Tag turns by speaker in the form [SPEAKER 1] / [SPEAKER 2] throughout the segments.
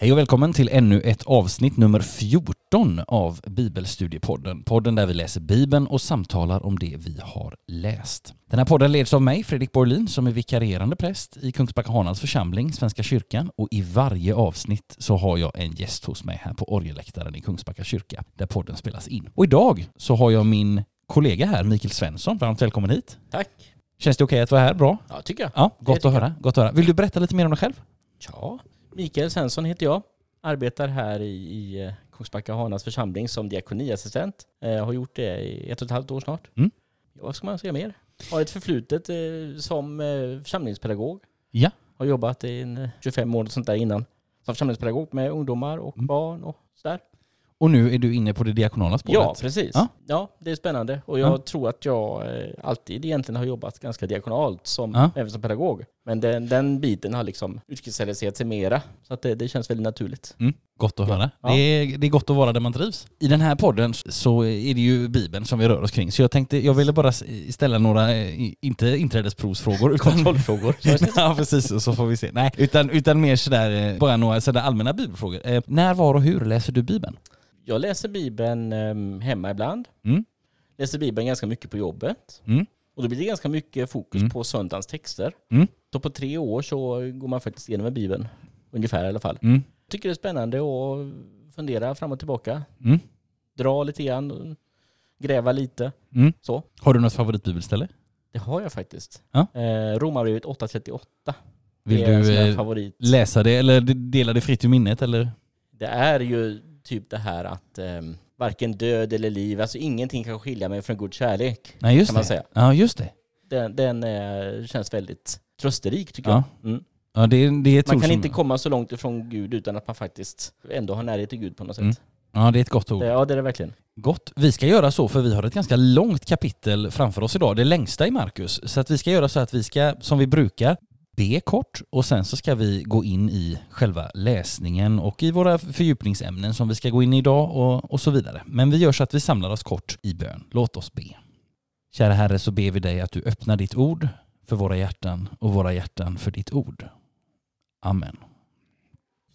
[SPEAKER 1] Hej och välkommen till ännu ett avsnitt nummer 14 av Bibelstudiepodden. Podden där vi läser Bibeln och samtalar om det vi har läst. Den här podden leds av mig, Fredrik Borlin, som är vikarierande präst i Kungsbacka Hanals församling, Svenska kyrkan. Och i varje avsnitt så har jag en gäst hos mig här på orgelläktaren i Kungsbacka kyrka, där podden spelas in. Och idag så har jag min kollega här, Mikael Svensson. Varmt välkommen hit.
[SPEAKER 2] Tack.
[SPEAKER 1] Känns det okej att vara här? Bra?
[SPEAKER 2] Ja, tycker jag.
[SPEAKER 1] Ja, gott att höra. Gott att höra. Vill du berätta lite mer om dig själv?
[SPEAKER 2] Ja, Mikael Svensson heter jag. Arbetar här i, i eh, Kungsbacka Hanas församling som diakoniassistent. Eh, har gjort det i ett och ett halvt år snart.
[SPEAKER 1] Mm.
[SPEAKER 2] Ja, vad ska man säga mer? Har ett förflutet eh, som eh, församlingspedagog.
[SPEAKER 1] Ja.
[SPEAKER 2] Har jobbat i en, 25 år och sånt där innan. Som församlingspedagog med ungdomar och
[SPEAKER 1] Mm.
[SPEAKER 2] barn och sådär.
[SPEAKER 1] Och nu är du inne på det diakonala spåret?
[SPEAKER 2] Ja, precis.
[SPEAKER 1] Ja.
[SPEAKER 2] Ja. det är spännande. Och jag
[SPEAKER 1] Ja.
[SPEAKER 2] tror att jag eh, alltid egentligen har jobbat ganska diakonalt, som,
[SPEAKER 1] Ja.
[SPEAKER 2] även som pedagog. Men den, den biten har liksom utkristalliserat sig mera. Så att det, det känns väldigt naturligt.
[SPEAKER 1] Mm, gott att höra.
[SPEAKER 2] Ja.
[SPEAKER 1] Det, är, det är gott att vara där man trivs. I den här podden så är det ju Bibeln som vi rör oss kring. Så jag tänkte, jag ville bara ställa några, eh, inte inträdesprovsfrågor, utan
[SPEAKER 2] Kontrollfrågor.
[SPEAKER 1] ja precis, så får vi se. Nej, utan, utan mer sådär, eh, bara några sådär allmänna bibelfrågor. Eh, när, var och hur läser du Bibeln?
[SPEAKER 2] Jag läser Bibeln em, hemma ibland.
[SPEAKER 1] Mm.
[SPEAKER 2] Läser Bibeln ganska mycket på jobbet.
[SPEAKER 1] Mm.
[SPEAKER 2] Och då blir det ganska mycket fokus
[SPEAKER 1] Mm.
[SPEAKER 2] på söndagens texter.
[SPEAKER 1] Mm.
[SPEAKER 2] Så på tre år så går man faktiskt igenom Bibeln. Ungefär i alla fall.
[SPEAKER 1] Mm.
[SPEAKER 2] Tycker det är spännande att fundera fram och tillbaka.
[SPEAKER 1] Mm.
[SPEAKER 2] Dra lite grann, gräva lite.
[SPEAKER 1] Mm.
[SPEAKER 2] Så.
[SPEAKER 1] Har du något favoritbibelställe?
[SPEAKER 2] Det har jag faktiskt.
[SPEAKER 1] Ja.
[SPEAKER 2] Eh, Romarbrevet 8.38.
[SPEAKER 1] Vill du eh,
[SPEAKER 2] favorit.
[SPEAKER 1] läsa det eller dela det fritt ur minnet eller?
[SPEAKER 2] Det är ju typ det här att ehm, varken död eller liv, alltså ingenting kan skilja mig från Guds kärlek.
[SPEAKER 1] Nej just
[SPEAKER 2] Kan man
[SPEAKER 1] det.
[SPEAKER 2] säga.
[SPEAKER 1] Ja just det.
[SPEAKER 2] Den, den eh, känns väldigt trösterik tycker
[SPEAKER 1] Ja.
[SPEAKER 2] jag. Mm.
[SPEAKER 1] Ja, det, är- det är
[SPEAKER 2] Man kan
[SPEAKER 1] som,
[SPEAKER 2] inte komma så långt ifrån Gud utan att man faktiskt ändå har närhet till Gud på något sätt.
[SPEAKER 1] Mm. Ja det är ett gott ord.
[SPEAKER 2] Det, ja det är det verkligen.
[SPEAKER 1] Gott. Vi ska göra så för vi har ett ganska långt kapitel framför oss idag, det längsta i Markus. Så att vi ska göra så att vi ska, som vi brukar, be kort och sen så ska vi gå in i själva läsningen och i våra fördjupningsämnen som vi ska gå in i idag och, och så vidare. Men vi gör så att vi samlar oss kort i bön. Låt oss be. Kära Herre så ber vi dig att du öppnar ditt ord för våra hjärtan och våra hjärtan för ditt ord. Amen.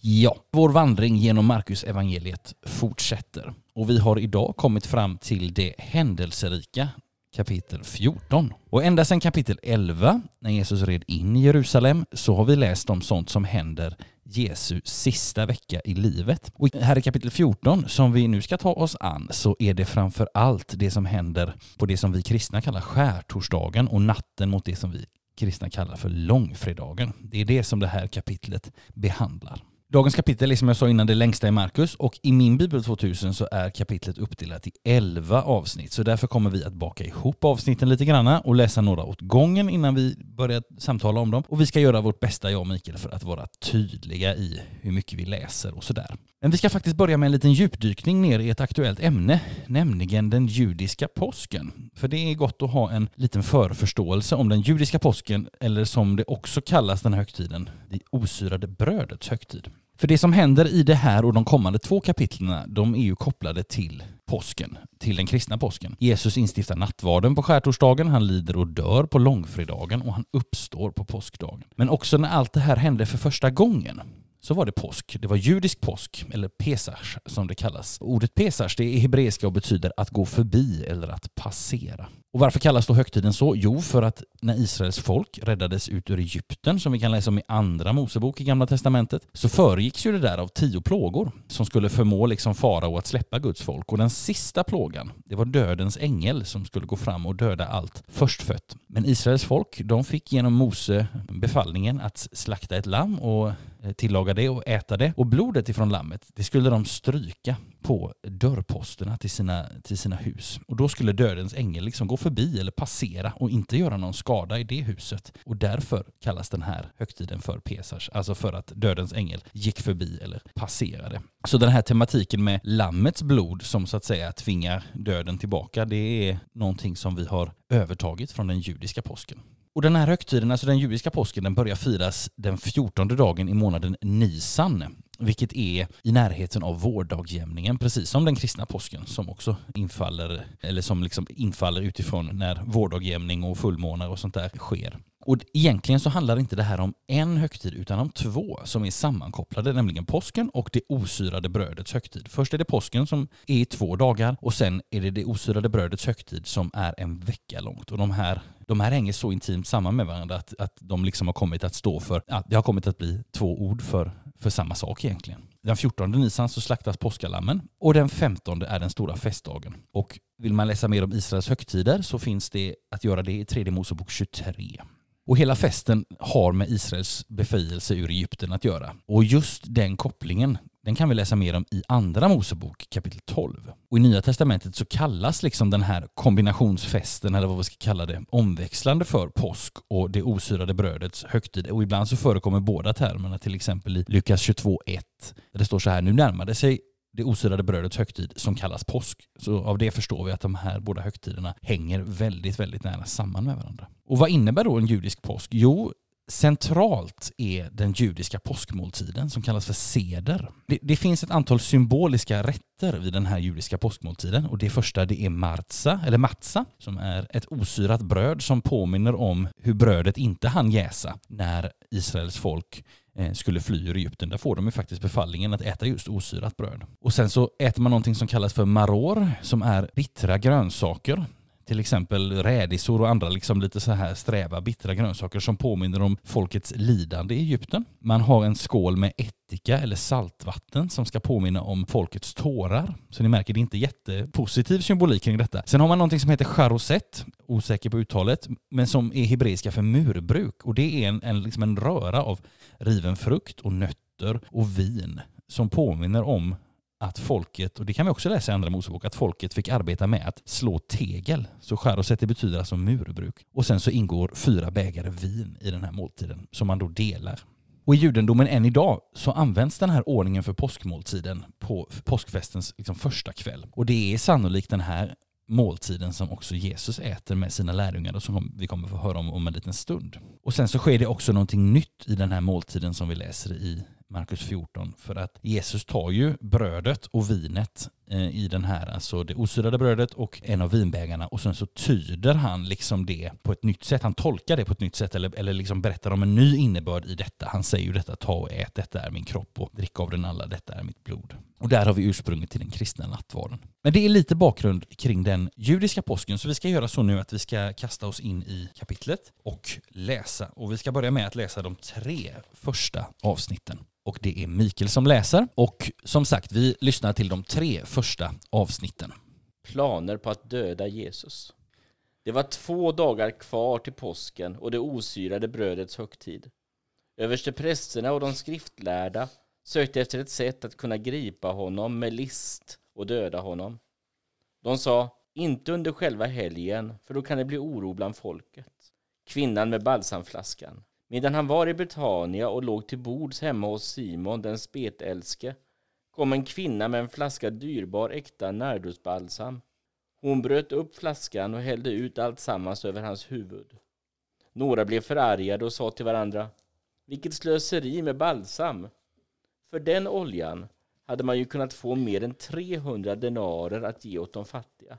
[SPEAKER 1] Ja, vår vandring genom Markus evangeliet fortsätter och vi har idag kommit fram till det händelserika kapitel 14. Och ända sedan kapitel 11, när Jesus red in i Jerusalem, så har vi läst om sånt som händer Jesu sista vecka i livet. Och här i kapitel 14, som vi nu ska ta oss an, så är det framför allt det som händer på det som vi kristna kallar skärtorsdagen och natten mot det som vi kristna kallar för långfredagen. Det är det som det här kapitlet behandlar. Dagens kapitel är som jag sa innan det längsta i Markus och i min bibel 2000 så är kapitlet uppdelat i 11 avsnitt så därför kommer vi att baka ihop avsnitten lite granna och läsa några åt gången innan vi börjar samtala om dem och vi ska göra vårt bästa jag och Mikael för att vara tydliga i hur mycket vi läser och sådär. Men vi ska faktiskt börja med en liten djupdykning ner i ett aktuellt ämne, nämligen den judiska påsken. För det är gott att ha en liten förförståelse om den judiska påsken, eller som det också kallas den här högtiden, det osyrade brödets högtid. För det som händer i det här och de kommande två kapitlerna, de är ju kopplade till påsken, till den kristna påsken. Jesus instiftar nattvarden på skärtorsdagen, han lider och dör på långfredagen och han uppstår på påskdagen. Men också när allt det här hände för första gången, så var det påsk. Det var judisk påsk, eller pesach som det kallas. Ordet pesach det är hebreiska och betyder att gå förbi eller att passera. Och varför kallas då högtiden så? Jo, för att när Israels folk räddades ut ur Egypten, som vi kan läsa om i andra Mosebok i Gamla Testamentet, så föregicks ju det där av tio plågor som skulle förmå liksom farao att släppa Guds folk. Och den sista plågan, det var dödens ängel som skulle gå fram och döda allt förstfött. Men Israels folk, de fick genom Mose befallningen att slakta ett lamm och eh, tillaga det och äta det. Och blodet ifrån lammet, det skulle de stryka på dörrposterna till sina, till sina hus. Och då skulle dödens ängel liksom gå förbi eller passera och inte göra någon skada i det huset. Och därför kallas den här högtiden för Pesach, alltså för att dödens ängel gick förbi eller passerade. Så den här tematiken med lammets blod som så att säga tvingar döden tillbaka, det är någonting som vi har övertagit från den judiska påsken. Och den här högtiden, alltså den judiska påsken, den börjar firas den 14 dagen i månaden Nisan, vilket är i närheten av vårdagjämningen, precis som den kristna påsken som också infaller, eller som liksom infaller utifrån när vårdagjämning och fullmånar och sånt där sker. Och egentligen så handlar inte det här om en högtid utan om två som är sammankopplade, nämligen påsken och det osyrade brödets högtid. Först är det påsken som är i två dagar och sen är det det osyrade brödets högtid som är en vecka långt. Och de här, de här hänger så intimt samman med varandra att, att de liksom har kommit att stå för, ja, det har kommit att bli två ord för, för samma sak egentligen. Den 14 Nisan så slaktas påskalammen och den 15 är den stora festdagen. Och vill man läsa mer om Israels högtider så finns det att göra det i tredje Mosebok 23. Och hela festen har med Israels befrielse ur Egypten att göra. Och just den kopplingen den kan vi läsa mer om i Andra Mosebok kapitel 12. Och i Nya Testamentet så kallas liksom den här kombinationsfesten, eller vad vi ska kalla det, omväxlande för påsk och det osyrade brödets högtid. Och ibland så förekommer båda termerna, till exempel i Lukas 22.1. Där det står så här, nu närmade sig det osyrade brödets högtid som kallas påsk. Så av det förstår vi att de här båda högtiderna hänger väldigt, väldigt nära samman med varandra. Och vad innebär då en judisk påsk? Jo, Centralt är den judiska påskmåltiden som kallas för seder. Det, det, finns ett antal symboliska rätter vid den här judiska påskmåltiden och det första det är marza, eller matza, som är ett osyrat bröd som påminner om hur brödet inte hann jäsa när Israels folk eh, skulle fly ur Egypten. Där får de ju faktiskt befallningen att äta just osyrat bröd. Och sen så äter man någonting som kallas för maror, som är bittra grönsaker till exempel rädisor och andra liksom lite så här sträva, bittra grönsaker som påminner om folkets lidande i Egypten. Man har en skål med ättika eller saltvatten som ska påminna om folkets tårar. Så ni märker, det är inte jättepositiv symbolik kring detta. Sen har man någonting som heter charoset, osäker på uttalet, men som är hebreiska för murbruk. Och det är en, en, liksom en röra av riven frukt och nötter och vin som påminner om att folket, och det kan vi också läsa i Andra Mosebok, att folket fick arbeta med att slå tegel. Så skärosätter betyder alltså murbruk. Och sen så ingår fyra bägare vin i den här måltiden som man då delar. Och i judendomen än idag så används den här ordningen för påskmåltiden på påskfestens liksom första kväll. Och det är sannolikt den här måltiden som också Jesus äter med sina lärjungar och som vi kommer få höra om om en liten stund. Och sen så sker det också någonting nytt i den här måltiden som vi läser i Markus 14. För att Jesus tar ju brödet och vinet Eh, i den här, alltså det osyrade brödet och en av vinbägarna och sen så tyder han liksom det på ett nytt sätt. Han tolkar det på ett nytt sätt eller, eller liksom berättar om en ny innebörd i detta. Han säger ju detta, ta och ät, detta är min kropp och drick av den alla, detta är mitt blod. Och där har vi ursprunget till den kristna nattvarden. Men det är lite bakgrund kring den judiska påsken, så vi ska göra så nu att vi ska kasta oss in i kapitlet och läsa. Och vi ska börja med att läsa de tre första avsnitten och det är Mikael som läser. Och som sagt, vi lyssnar till de tre första avsnitten.
[SPEAKER 2] Planer på att döda Jesus. Det var två dagar kvar till påsken och det osyrade brödets högtid. Översteprästerna och de skriftlärda sökte efter ett sätt att kunna gripa honom med list och döda honom. De sa, inte under själva helgen, för då kan det bli oro bland folket. Kvinnan med balsamflaskan. Medan han var i Betania och låg till bords hemma hos Simon den spetälske kom en kvinna med en flaska dyrbar äkta nardusbalsam. Hon bröt upp flaskan och hällde ut allt sammans över hans huvud. Några blev förargade och sa till varandra Vilket slöseri med balsam! För den oljan hade man ju kunnat få mer än 300 denarer att ge åt de fattiga.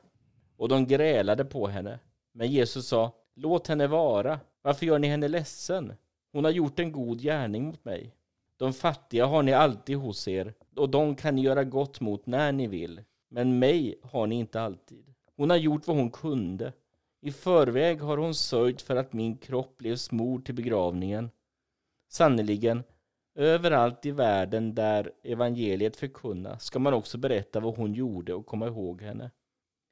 [SPEAKER 2] Och de grälade på henne. Men Jesus sa Låt henne vara. Varför gör ni henne ledsen? Hon har gjort en god gärning mot mig. De fattiga har ni alltid hos er, och de kan ni göra gott mot när ni vill. Men mig har ni inte alltid. Hon har gjort vad hon kunde. I förväg har hon sörjt för att min kropp blev smord till begravningen. Sannerligen, överallt i världen där evangeliet förkunnas ska man också berätta vad hon gjorde och komma ihåg henne.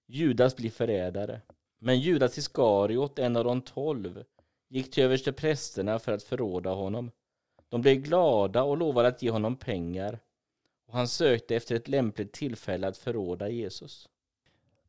[SPEAKER 2] Judas blir förrädare. Men Judas Iskariot, en av de tolv, gick till översteprästerna för att förråda honom. De blev glada och lovade att ge honom pengar och han sökte efter ett lämpligt tillfälle att förråda Jesus.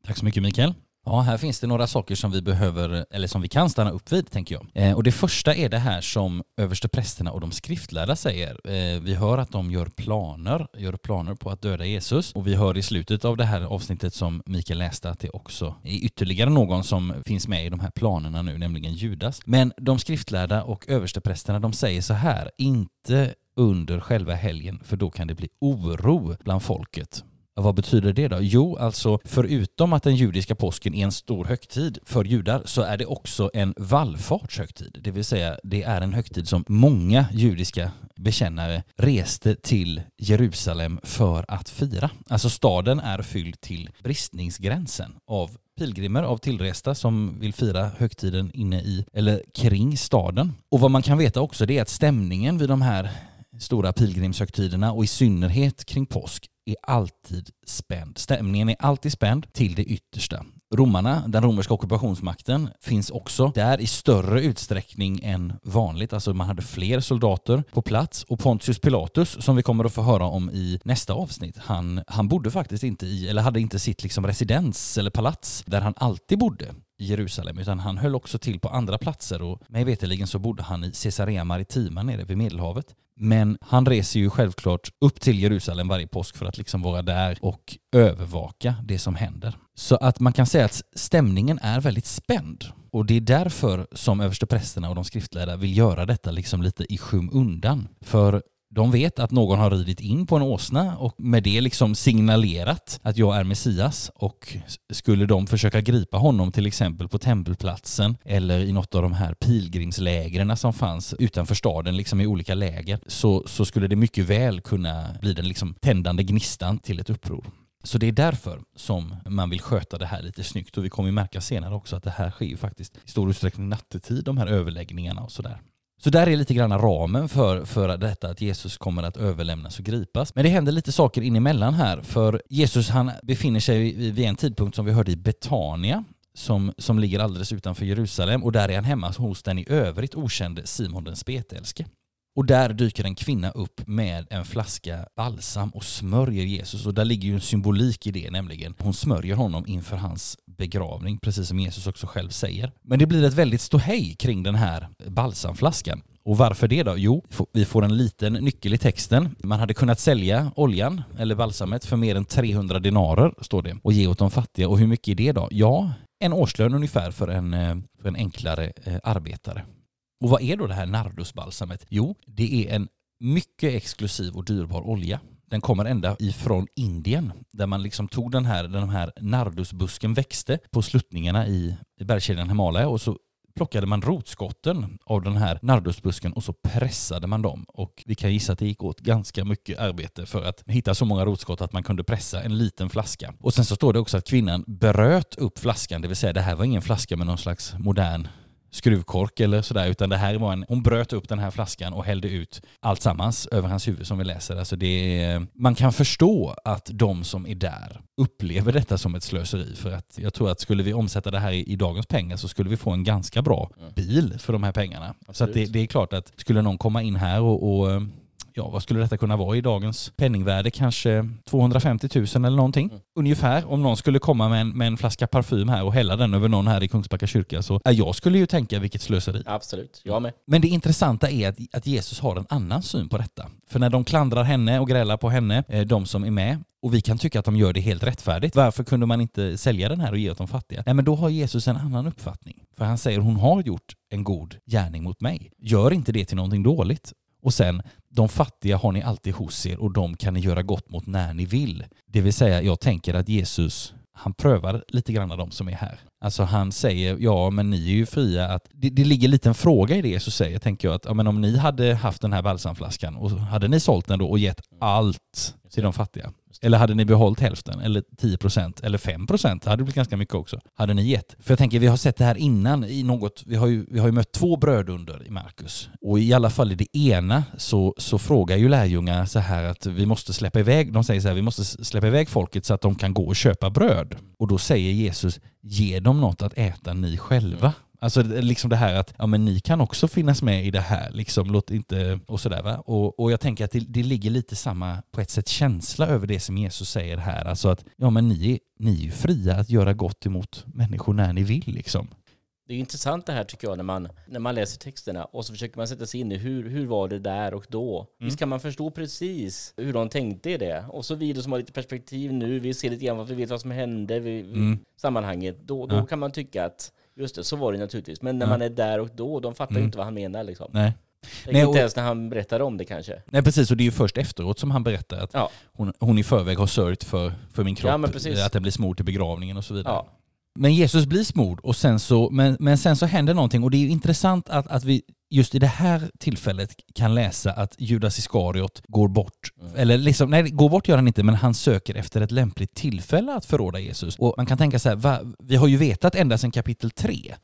[SPEAKER 1] Tack så mycket Mikael. Ja, här finns det några saker som vi behöver, eller som vi kan stanna upp vid, tänker jag. Eh, och det första är det här som översteprästerna och de skriftlärda säger. Eh, vi hör att de gör planer, gör planer på att döda Jesus. Och vi hör i slutet av det här avsnittet som Mikael läste att det också är ytterligare någon som finns med i de här planerna nu, nämligen Judas. Men de skriftlärda och översteprästerna, de säger så här, inte under själva helgen, för då kan det bli oro bland folket. Vad betyder det då? Jo, alltså förutom att den judiska påsken är en stor högtid för judar så är det också en vallfartshögtid. Det vill säga det är en högtid som många judiska bekännare reste till Jerusalem för att fira. Alltså staden är fylld till bristningsgränsen av pilgrimer, av tillresta som vill fira högtiden inne i eller kring staden. Och vad man kan veta också det är att stämningen vid de här stora pilgrimshögtiderna och i synnerhet kring påsk är alltid spänd. Stämningen är alltid spänd till det yttersta. Romarna, den romerska ockupationsmakten, finns också där i större utsträckning än vanligt. Alltså man hade fler soldater på plats och Pontius Pilatus, som vi kommer att få höra om i nästa avsnitt, han, han bodde faktiskt inte i, eller hade inte sitt liksom residens eller palats där han alltid bodde i Jerusalem, utan han höll också till på andra platser och mig veterligen så bodde han i Caesarea Maritima nere vid Medelhavet. Men han reser ju självklart upp till Jerusalem varje påsk för att liksom vara där och övervaka det som händer. Så att man kan säga att stämningen är väldigt spänd. Och det är därför som översteprästerna och de skriftlärda vill göra detta liksom lite i skymundan. För de vet att någon har ridit in på en åsna och med det liksom signalerat att jag är Messias och skulle de försöka gripa honom till exempel på tempelplatsen eller i något av de här pilgrimslägren som fanns utanför staden liksom i olika läger så, så skulle det mycket väl kunna bli den liksom tändande gnistan till ett uppror. Så det är därför som man vill sköta det här lite snyggt och vi kommer ju märka senare också att det här sker ju faktiskt i stor utsträckning nattetid, de här överläggningarna och sådär. Så där är lite grann ramen för, för detta att Jesus kommer att överlämnas och gripas. Men det händer lite saker in emellan här, för Jesus han befinner sig vid en tidpunkt som vi hörde i Betania, som, som ligger alldeles utanför Jerusalem och där är han hemma hos den i övrigt okände Simon den spetälske. Och där dyker en kvinna upp med en flaska balsam och smörjer Jesus. Och där ligger ju en symbolik i det, nämligen hon smörjer honom inför hans begravning, precis som Jesus också själv säger. Men det blir ett väldigt ståhej kring den här balsamflaskan. Och varför det då? Jo, vi får en liten nyckel i texten. Man hade kunnat sälja oljan, eller balsamet, för mer än 300 dinarer, står det, och ge åt de fattiga. Och hur mycket är det då? Ja, en årslön ungefär för en, eh, för en enklare eh, arbetare. Och vad är då det här nardusbalsamet? Jo, det är en mycket exklusiv och dyrbar olja. Den kommer ända ifrån Indien där man liksom tog den här, den här nardusbusken växte på sluttningarna i, i bergskedjan Himalaya och så plockade man rotskotten av den här nardusbusken och så pressade man dem. Och vi kan gissa att det gick åt ganska mycket arbete för att hitta så många rotskott att man kunde pressa en liten flaska. Och sen så står det också att kvinnan bröt upp flaskan, det vill säga det här var ingen flaska med någon slags modern skruvkork eller sådär, utan det här var en, hon bröt upp den här flaskan och hällde ut allt sammans över hans huvud som vi läser. Alltså det är, man kan förstå att de som är där upplever detta som ett slöseri för att jag tror att skulle vi omsätta det här i, i dagens pengar så skulle vi få en ganska bra mm. bil för de här pengarna. Absolut. Så det, det, är klart att skulle någon komma in här och, och ja, vad skulle detta kunna vara i dagens penningvärde? Kanske 250 000 eller någonting. Mm. Ungefär. Om någon skulle komma med en, med en flaska parfym här och hälla den över någon här i Kungsbacka kyrka så ja, jag skulle ju tänka vilket slöseri.
[SPEAKER 2] Absolut, jag med.
[SPEAKER 1] Men det intressanta är att, att Jesus har en annan syn på detta. För när de klandrar henne och grälar på henne, eh, de som är med, och vi kan tycka att de gör det helt rättfärdigt. Varför kunde man inte sälja den här och ge åt de fattiga? Nej, men då har Jesus en annan uppfattning. För han säger hon har gjort en god gärning mot mig. Gör inte det till någonting dåligt. Och sen, de fattiga har ni alltid hos er och de kan ni göra gott mot när ni vill. Det vill säga, jag tänker att Jesus, han prövar lite grann av de som är här. Alltså han säger, ja men ni är ju fria att... Det, det ligger en liten fråga i det Jesus säger, tänker jag. att ja, men om ni hade haft den här balsamflaskan och hade ni sålt den då och gett allt till de fattiga, eller hade ni behållit hälften, eller 10 procent, eller 5 procent? Det hade blivit ganska mycket också. Hade ni gett? För jag tänker, vi har sett det här innan i något, vi har ju, vi har ju mött två brödunder i Markus. Och i alla fall i det ena så, så frågar ju lärjungarna så här att vi måste släppa iväg, de säger så här, vi måste släppa iväg folket så att de kan gå och köpa bröd. Och då säger Jesus, ge dem något att äta ni själva. Alltså liksom det här att ja, men ni kan också finnas med i det här, liksom, låt inte, och sådär va. Och, och jag tänker att det, det ligger lite samma, på ett sätt, känsla över det som Jesus säger här. Alltså att ja, men ni, ni är ju fria att göra gott emot människor när ni vill liksom.
[SPEAKER 2] Det är intressant det här tycker jag när man, när man läser texterna och så försöker man sätta sig in i hur, hur var det där och då. Mm. Visst kan man förstå precis hur de tänkte i det. Och så vi som har lite perspektiv nu, vi ser lite grann vad vi vet vad som hände i mm. sammanhanget. Då, då ja. kan man tycka att Just det, så var det naturligtvis. Men när ja. man är där och då, de fattar ju mm. inte vad han menar liksom.
[SPEAKER 1] Nej. Nej,
[SPEAKER 2] inte
[SPEAKER 1] och-
[SPEAKER 2] ens när han berättar om det kanske.
[SPEAKER 1] Nej precis, och det är ju först efteråt som han berättar att
[SPEAKER 2] Ja.
[SPEAKER 1] hon, hon i förväg har sörjt för, för min
[SPEAKER 2] Ja,
[SPEAKER 1] kropp,
[SPEAKER 2] precis.
[SPEAKER 1] att den blir smord till begravningen och så vidare.
[SPEAKER 2] Ja.
[SPEAKER 1] Men Jesus blir smord, och sen så, men, men sen så händer någonting och det är intressant att, att vi just i det här tillfället kan läsa att Judas Iskariot går bort.
[SPEAKER 2] Mm.
[SPEAKER 1] Eller liksom, nej, går bort gör han inte, men han söker efter ett lämpligt tillfälle att förråda Jesus. Och man kan tänka så här, va, vi har ju vetat ända sedan kapitel 3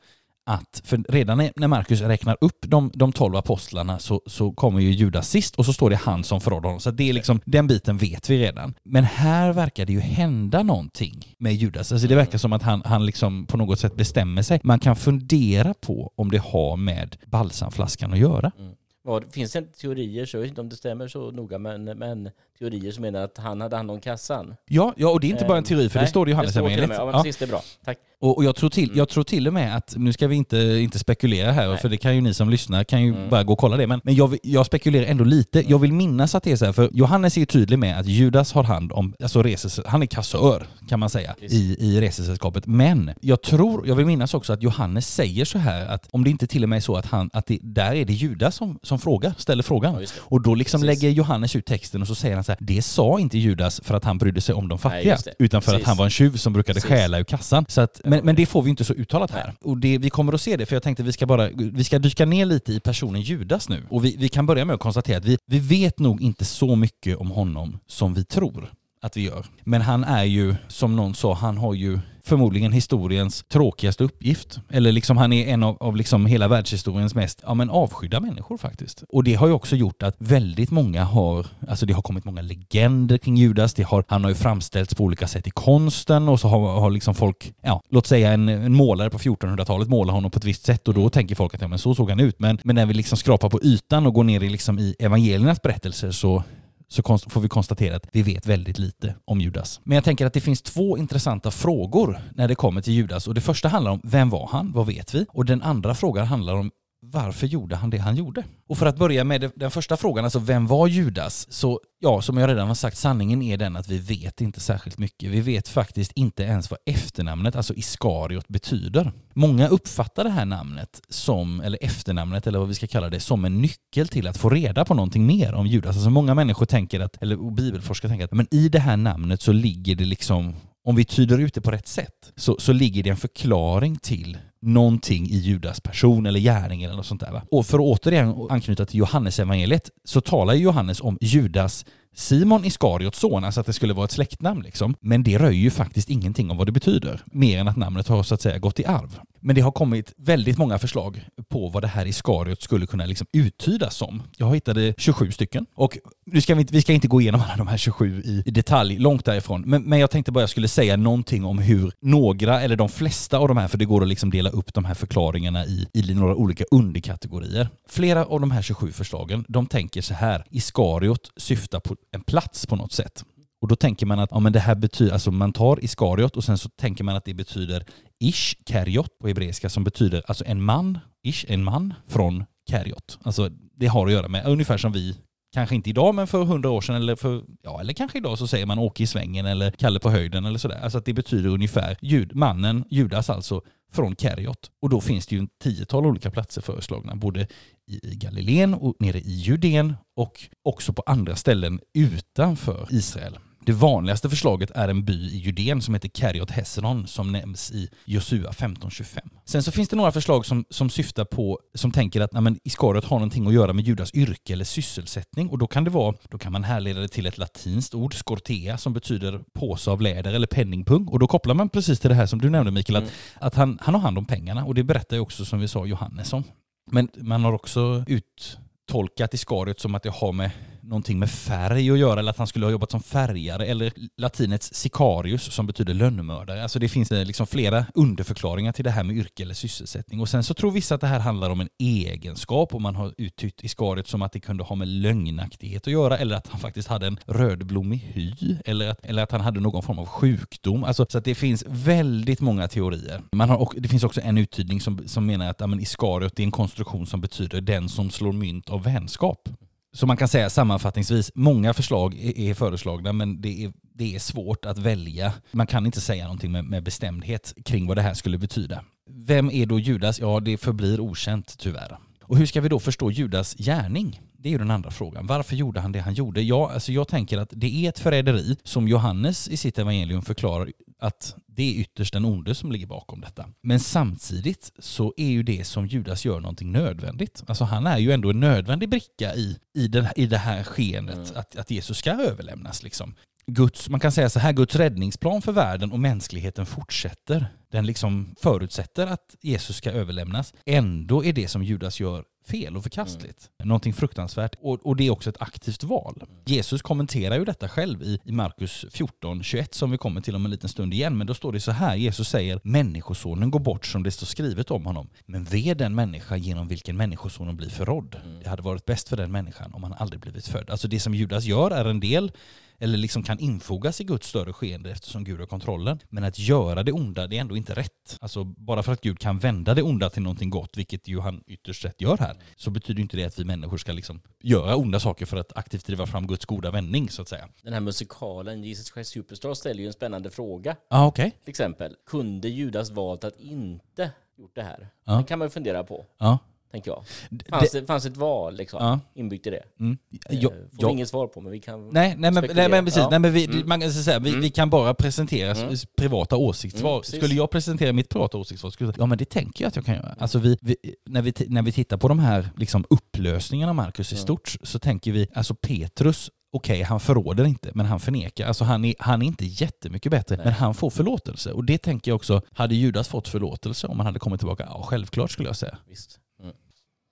[SPEAKER 1] att, för redan när- Markus räknar upp de, de 12 apostlarna så, så kommer ju Judas sist och så står det han som förrådde honom. Så det är liksom, den biten vet vi redan. Men här verkar det ju hända någonting med Judas. Alltså det verkar som att han, han liksom på något sätt bestämmer sig. Man kan fundera på om det har med balsamflaskan att göra. Mm.
[SPEAKER 2] Vad, finns det teorier, så jag vet inte om det stämmer så noga, men, men teorier som menar att han hade hand om kassan.
[SPEAKER 1] Ja, ja och det är inte bara en teori för
[SPEAKER 2] Nej,
[SPEAKER 1] det står det i Johannesevangeliet.
[SPEAKER 2] Ja, men precis, det är bra. Tack.
[SPEAKER 1] Och, och jag, tror till, jag tror till och med att, nu ska vi inte, inte spekulera här,
[SPEAKER 2] Nej.
[SPEAKER 1] för det kan ju ni som lyssnar kan ju
[SPEAKER 2] Mm.
[SPEAKER 1] bara gå och kolla det, men, men jag, jag spekulerar ändå lite. Jag vill minnas att det är så här, för Johannes är ju tydlig med att Judas har hand om, alltså reses, han är kassör kan man säga, i, i resesällskapet. Men jag tror, jag vill minnas också att Johannes säger så här att om det inte till och med är så att, han, att det, där är det Judas som, som frågar, ställer frågan.
[SPEAKER 2] Ja.
[SPEAKER 1] Och då liksom
[SPEAKER 2] Precis.
[SPEAKER 1] lägger Johannes ut texten och så säger han så här, det sa inte Judas för att han brydde sig om de fattiga,
[SPEAKER 2] det.
[SPEAKER 1] utan för
[SPEAKER 2] Precis.
[SPEAKER 1] att han var en tjuv som brukade
[SPEAKER 2] Precis.
[SPEAKER 1] stjäla ur kassan. Så att, men, men det får vi inte så uttalat här.
[SPEAKER 2] Nej.
[SPEAKER 1] Och det, vi kommer att se det, för jag tänkte vi ska bara, vi ska dyka ner lite i personen Judas nu. Och vi, vi kan börja med att konstatera att vi, vi vet nog inte så mycket om honom som vi tror att vi gör. Men han är ju, som någon sa, han har ju förmodligen historiens tråkigaste uppgift. Eller liksom han är en av, av liksom hela världshistoriens mest ja, men avskydda människor faktiskt. Och det har ju också gjort att väldigt många har, alltså det har kommit många legender kring Judas. Det har, han har ju framställts på olika sätt i konsten och så har, har liksom folk, ja, låt säga en, en målare på 1400-talet målar honom på ett visst sätt och då tänker folk att ja, men så såg han ut. Men, men när vi liksom skrapar på ytan och går ner i, liksom i evangeliernas berättelser så så får vi konstatera att vi vet väldigt lite om Judas. Men jag tänker att det finns två intressanta frågor när det kommer till Judas. Och det första handlar om vem var han? Vad vet vi? Och den andra frågan handlar om varför gjorde han det han gjorde? Och för att börja med den första frågan, alltså vem var Judas? Så ja, som jag redan har sagt, sanningen är den att vi vet inte särskilt mycket. Vi vet faktiskt inte ens vad efternamnet, alltså Iskariot, betyder. Många uppfattar det här namnet som, eller efternamnet eller vad vi ska kalla det, som en nyckel till att få reda på någonting mer om Judas. Alltså många människor tänker att, eller bibelforskare tänker att, men i det här namnet så ligger det liksom om vi tyder ut det på rätt sätt så, så ligger det en förklaring till någonting i Judas person eller gärning eller något sånt där. Va? Och för att återigen anknyta till Johannes evangeliet så talar ju Johannes om Judas Simon Iskariots son, alltså att det skulle vara ett släktnamn liksom. Men det röjer ju faktiskt ingenting om vad det betyder, mer än att namnet har så att säga gått i arv. Men det har kommit väldigt många förslag på vad det här Iskariot skulle kunna liksom uttydas som. Jag hittade eh, 27 stycken. Och nu ska vi, inte, vi ska inte gå igenom alla de här 27 i, i detalj, långt därifrån. Men, men jag tänkte bara jag skulle säga någonting om hur några, eller de flesta av de här, för det går att liksom dela upp de här förklaringarna i, i några olika underkategorier. Flera av de här 27 förslagen, de tänker så här, Iskariot syftar på en plats på något sätt. Och då tänker man att ja, men det här betyder, alltså man tar Iskariot och sen så tänker man att det betyder Ish, Kariot på hebreiska som betyder alltså en man, Ish, en man från Kariot. Alltså det har att göra med, ungefär som vi Kanske inte idag, men för hundra år sedan eller för, ja, eller kanske idag så säger man Åke i svängen eller Kalle på höjden eller sådär. Alltså att det betyder ungefär jud, mannen, Judas alltså, från Keriot. Och då finns det ju en tiotal olika platser föreslagna, både i i Galileen och nere i Judeen och också på andra ställen utanför Israel. Det vanligaste förslaget är en by i Judeen som heter Kariot Hesron som nämns i Josua 15.25. Sen så finns det några förslag som, som syftar på, som tänker att nej, Iskariot har någonting att göra med Judas yrke eller sysselsättning och då kan det vara, då kan man härleda det till ett latinskt ord, skortea, som betyder påse av läder eller penningpung och då kopplar man precis till det här som du nämnde Mikael,
[SPEAKER 2] Mm.
[SPEAKER 1] att, att han, han har hand om pengarna och det berättar ju också som vi sa Johannes om. Men man har också uttolkat Iskariot som att det har med någonting med färg att göra eller att han skulle ha jobbat som färgare eller latinets sicarius som betyder lönnmördare. Alltså det finns eh, liksom flera underförklaringar till det här med yrke eller sysselsättning. Och sen så tror vissa att det här handlar om en egenskap och man har uttytt Iskariot som att det kunde ha med lögnaktighet att göra eller att han faktiskt hade en rödblommig hy eller att, eller att han hade någon form av sjukdom. Alltså, så att det finns väldigt många teorier. Man har, och det finns också en uttydning som, som menar att ja, men Iskariot är en konstruktion som betyder den som slår mynt av vänskap. Så man kan säga sammanfattningsvis, många förslag är, föreslagna men det är, det är svårt att välja. Man kan inte säga någonting med, med bestämdhet kring vad det här skulle betyda. Vem är då Judas? Ja, det förblir okänt tyvärr. Och hur ska vi då förstå Judas gärning? Det är ju den andra frågan. Varför gjorde han det han gjorde? Ja, alltså jag tänker att det är ett förräderi som Johannes i sitt evangelium förklarar att det är ytterst den onde som ligger bakom detta. Men samtidigt så är ju det som Judas gör någonting nödvändigt. Alltså han är ju ändå en nödvändig bricka i, i, den, i det här skeendet, mm. att, att Jesus ska överlämnas. Liksom. Guds, man kan säga så här, Guds räddningsplan för världen och mänskligheten fortsätter. Den liksom förutsätter att Jesus ska överlämnas. Ändå är det som Judas gör fel och förkastligt. Mm. Någonting fruktansvärt. Och, och, det är också ett aktivt val. Mm. Jesus kommenterar ju detta själv i, i Markus 14, 21 som vi kommer till om en liten stund igen. Men då står det så här, Jesus säger Människosonen går bort som det står skrivet om honom. Men ve den människa genom vilken Människosonen blir förrådd. Mm. Det hade varit bäst för den människan om han aldrig blivit född. Alltså det som Judas gör är en del eller liksom kan infogas i Guds större skeende eftersom Gud har kontrollen. Men att göra det onda, det är ändå inte rätt. Alltså bara för att Gud kan vända det onda till någonting gott, vilket ju han ytterst sett gör här, så betyder inte det att vi människor ska liksom göra onda saker för att aktivt driva fram Guds goda vändning så att säga.
[SPEAKER 2] Den här musikalen Jesus Christ Superstar ställer ju en spännande fråga.
[SPEAKER 1] Ja, ah, okej. Okay.
[SPEAKER 2] Till exempel, kunde Judas valt att inte gjort det här? Ah. Det kan man ju fundera på.
[SPEAKER 1] Ja
[SPEAKER 2] tänker jag. Fanns det, det fanns ett val liksom, ja. inbyggt i det? Mm. Eh, får ja. inget svar på, men vi kan
[SPEAKER 1] Nej, nej, men, nej men precis. Ja. Nej, men vi, mm. man kan säga, vi, mm. vi kan bara presentera mm. privata åsiktssvar. Mm, skulle jag presentera mitt privata åsiktssvar skulle jag ja men det tänker jag att jag kan göra. Alltså vi, vi när, vi, när vi tittar på de här liksom, upplösningarna av Markus i stort så tänker vi, alltså Petrus okej, okay, han förråder inte, men han förnekar. Alltså han är, han är inte jättemycket bättre, Nej. men han får förlåtelse. Och det tänker jag också, hade Judas fått förlåtelse om han hade kommit tillbaka? Ja, självklart skulle jag säga.
[SPEAKER 2] Visst.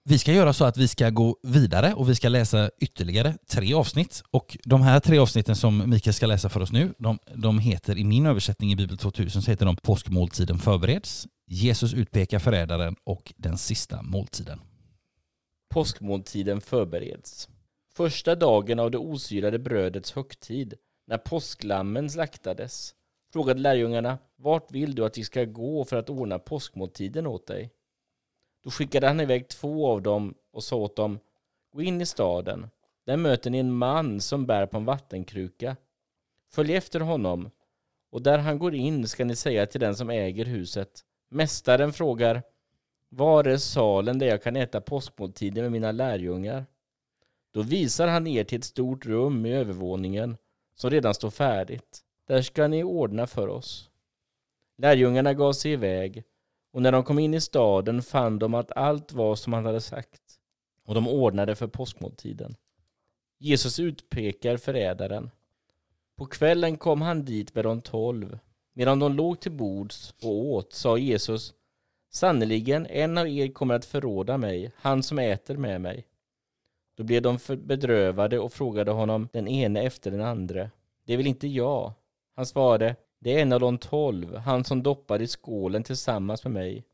[SPEAKER 1] Vi ska göra så att vi ska gå vidare och vi ska läsa ytterligare tre avsnitt. Och de här tre avsnitten som Mikael ska läsa för oss nu, de, de heter i min översättning i Bibel 2000 så heter de Påskmåltiden förbereds, Jesus utpekar förrädaren och Den sista måltiden.
[SPEAKER 2] Påskmåltiden förbereds. Första dagen av det osyrade brödets högtid, när påsklammen slaktades, frågade lärjungarna, vart vill du att vi ska gå för att ordna påskmåltiden åt dig? Då skickade han iväg två av dem och sa åt dem, gå in i staden. Där möter ni en man som bär på en vattenkruka. Följ efter honom, och där han går in ska ni säga till den som äger huset. Mästaren frågar, var är salen där jag kan äta påskmåltiden med mina lärjungar? Då visar han er till ett stort rum i övervåningen som redan står färdigt. Där ska ni ordna för oss. Lärjungarna gav sig iväg och när de kom in i staden fann de att allt var som han hade sagt, och de ordnade för påskmåltiden. Jesus utpekar förrädaren. På kvällen kom han dit med de tolv. Medan de låg till bords och åt sa Jesus, sannerligen en av er kommer att förråda mig, han som äter med mig. Då blev de bedrövade och frågade honom den ene efter den andra. Det är väl inte jag? Han svarade, det är en av de tolv, han som doppar i skålen tillsammans med mig.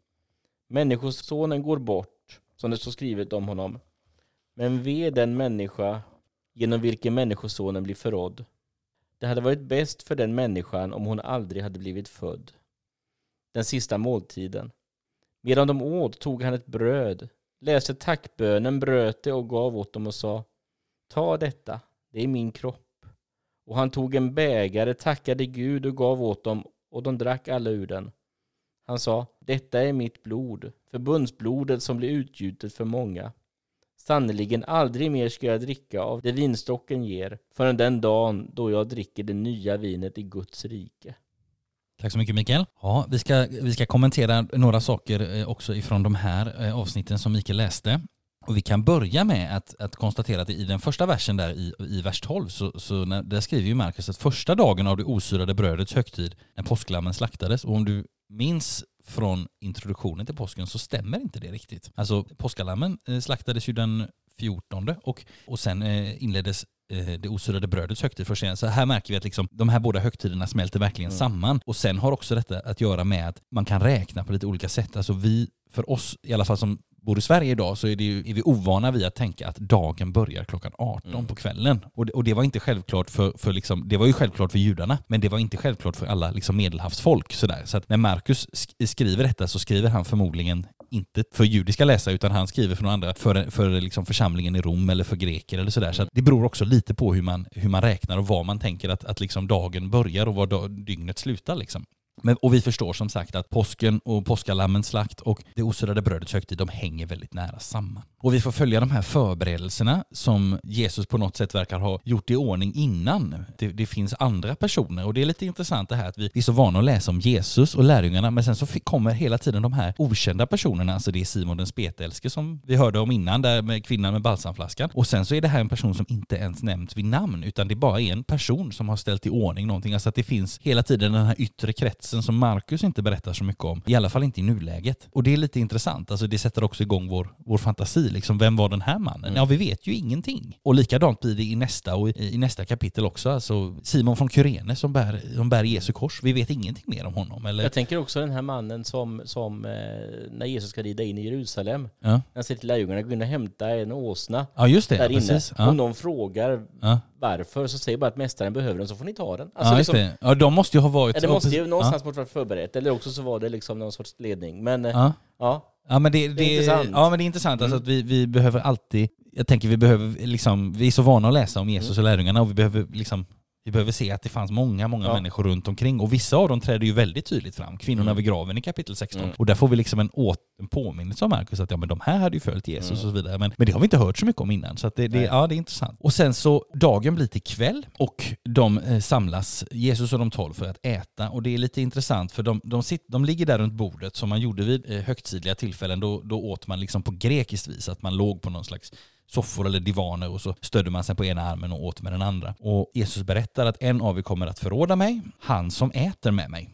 [SPEAKER 2] Människosonen går bort, som det står skrivet om honom. Men ve den människa genom vilken Människosonen blir förrådd. Det hade varit bäst för den människan om hon aldrig hade blivit född. Den sista måltiden. Medan de åt tog han ett bröd, läste tackbönen, bröt det och gav åt dem och sa Ta detta, det är min kropp. Och han tog en bägare, tackade Gud och gav åt dem, och de drack alla ur den. Han sa, detta är mitt blod, förbundsblodet som blir utgjutet för många. Sannerligen aldrig mer ska jag dricka av det vinstocken ger, förrän den dagen då jag dricker det nya vinet i Guds rike.
[SPEAKER 1] Tack så mycket Mikael. Ja, vi, ska, vi ska kommentera några saker eh, också ifrån de här eh, avsnitten som Mikael läste. Och vi kan börja med att, att konstatera att i den första versen där i, i vers 12 så, så när, där skriver ju Markus att första dagen av det osyrade brödets högtid när påsklammen slaktades och om du minns från introduktionen till påsken så stämmer inte det riktigt. Alltså påskalammen eh, slaktades ju den 14 och, och sen eh, inleddes eh, det osyrade brödets högtid först igen. Så här märker vi att liksom, de här båda högtiderna smälter verkligen mm. samman. Och sen har också detta att göra med att man kan räkna på lite olika sätt. Alltså vi, för oss i alla fall som bor i Sverige idag så är, det ju, är vi ovana vid att tänka att dagen börjar klockan 18 mm. på kvällen. Och det, och det var inte självklart för, för liksom, det var ju självklart för judarna, men det var inte självklart för alla liksom medelhavsfolk. Sådär. Så att när Markus skriver detta så skriver han förmodligen inte för judiska läsare utan han skriver för några andra, för, för liksom församlingen i Rom eller för greker eller sådär. Så det beror också lite på hur man, hur man räknar och var man tänker att, att liksom dagen börjar och var dygnet slutar. Liksom. Men, och vi förstår som sagt att påsken och påskalammens slakt och det osyrade brödets högtid, de hänger väldigt nära samman. Och vi får följa de här förberedelserna som Jesus på något sätt verkar ha gjort i ordning innan. Det, det finns andra personer och det är lite intressant det här att vi är så vana att läsa om Jesus och lärjungarna men sen så kommer hela tiden de här okända personerna, alltså det är Simon den spetälske som vi hörde om innan, där med kvinnan med balsamflaskan. Och sen så är det här en person som inte ens nämns vid namn utan det bara är en person som har ställt i ordning någonting. Alltså att det finns hela tiden den här yttre kretsen som Markus inte berättar så mycket om. I alla fall inte i nuläget. Och det är lite intressant. Alltså det sätter också igång vår, vår fantasi. Liksom, vem var den här mannen? Mm. Ja, vi vet ju ingenting. Och likadant blir det i nästa och i, i nästa kapitel också. Alltså Simon från Kyrene som bär, som bär Jesu kors. Vi vet ingenting mer om honom. Eller?
[SPEAKER 2] Jag tänker också den här mannen som, som eh, när Jesus ska rida in i Jerusalem. Ja. Han säger till lärjungarna, gå in och hämta en åsna.
[SPEAKER 1] Ja, just det.
[SPEAKER 2] Där
[SPEAKER 1] inne.
[SPEAKER 2] Precis. Ja. Om någon frågar ja varför så säger bara att mästaren behöver den så får ni ta den.
[SPEAKER 1] Alltså ja, liksom, det. ja, de måste ju ha varit...
[SPEAKER 2] Ja, det måste ju någonstans ja. varit förberett, eller också så var det liksom någon sorts ledning. Men
[SPEAKER 1] ja, ja. ja men det, det, det är intressant. Ja men det är intressant, alltså mm. alltså att vi, vi behöver alltid, jag tänker vi behöver liksom, vi är så vana att läsa om Jesus mm. och lärjungarna och vi behöver liksom vi behöver se att det fanns många, många ja. människor runt omkring och vissa av dem träder ju väldigt tydligt fram. Kvinnorna mm. vid graven i kapitel 16. Mm. Och där får vi liksom en, åt, en påminnelse av Markus att ja, men de här hade ju följt Jesus mm. och så vidare. Men, men det har vi inte hört så mycket om innan. Så det, det, ja, det är intressant. Och sen så, dagen blir till kväll och de eh, samlas, Jesus och de tolv, för att äta. Och det är lite intressant för de, de, sitter, de ligger där runt bordet som man gjorde vid eh, högtidliga tillfällen. Då, då åt man liksom på grekiskt vis, att man låg på någon slags soffor eller divaner och så stödde man sig på ena armen och åt med den andra. Och Jesus berättar att en av er kommer att förråda mig, han som äter med mig.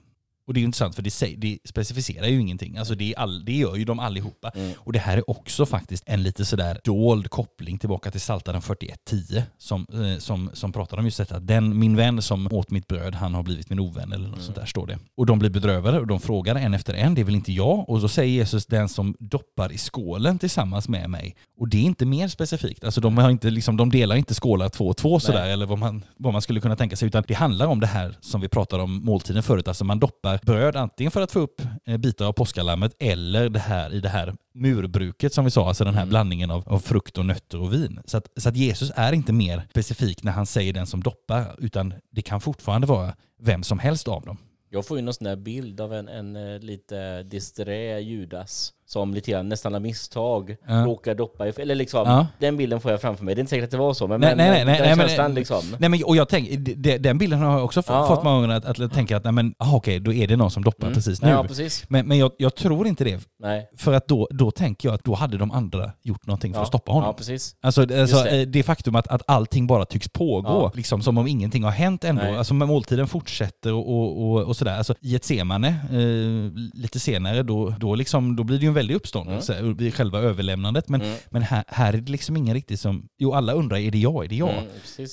[SPEAKER 1] Och det är ju intressant för det, säger, det specificerar ju ingenting. Alltså det, all, det gör ju de allihopa. Mm. Och det här är också faktiskt en lite sådär dold koppling tillbaka till Psaltaren 41.10 som, eh, som, som pratar om just detta. Den, min vän som åt mitt bröd, han har blivit min ovän eller något mm. sånt där står det. Och de blir bedrövade och de frågar en efter en, det väl inte jag? Och så säger Jesus den som doppar i skålen tillsammans med mig. Och det är inte mer specifikt. Alltså de, har inte, liksom, de delar inte skålar två och två sådär eller vad man, vad man skulle kunna tänka sig. Utan det handlar om det här som vi pratade om måltiden förut. Alltså man doppar bröd antingen för att få upp eh, bitar av påskalammet eller det här i det här murbruket som vi sa, alltså den här mm. blandningen av, av, frukt och nötter och vin. Så att, så att Jesus är inte mer specifik när han säger den som doppar, utan det kan fortfarande vara vem som helst av dem.
[SPEAKER 2] Jag får ju någon sån där bild av en, en, eh, lite disträ Judas som lite grann nästan av misstag ja. råkar doppa i, eller liksom, ja. den bilden får jag framför mig. Det är inte säkert att det var så, men, nej, men nej, nej, den nej, känslan liksom.
[SPEAKER 1] Nej men, och jag tänker, den bilden har jag också ja. fått många gånger att, att tänka att, nej men, aha, okej, då är det någon som doppar mm. precis nu.
[SPEAKER 2] Ja, precis.
[SPEAKER 1] Men, men jag, jag tror inte det. Nej. För att då, då tänker jag att då hade de andra gjort någonting för att stoppa honom.
[SPEAKER 2] Ja, precis.
[SPEAKER 1] Alltså, alltså det. Eh, det. faktum att, att allting bara tycks pågå, liksom som om ingenting har hänt ändå. Nej. Alltså måltiden fortsätter och, och, och, och sådär. Alltså i ett semane, eh, lite senare, då, då, liksom, då blir det ju en väldig uppståndelse. Mm vid själva överlämnandet. Men, mm. men här, här är det liksom ingen riktigt som... Jo, alla undrar, är det jag? Är det jag? Mm,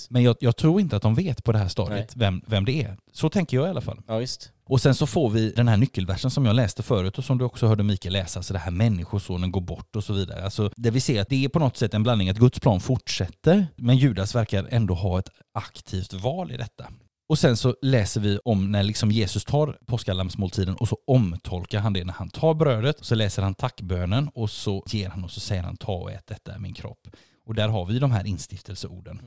[SPEAKER 1] men jag, jag, tror inte att de vet på det här stadiet vem, vem det är. Så tänker jag i alla fall.
[SPEAKER 2] Ja, visst.
[SPEAKER 1] Och sen så får vi den här nyckelversen som jag läste förut och som du också hörde Mikael läsa, så det här människosonen går bort och så vidare. Alltså, där vi ser att det är på något sätt en blandning att Guds plan fortsätter, men Judas verkar ändå ha ett aktivt val i detta. Och sen så läser vi om när liksom Jesus tar påskallammsmåltiden och så omtolkar han det när han tar brödet. Så läser han tackbönen och så ger han och så säger han ta och ät detta är min kropp. Och där har vi de här instiftelseorden.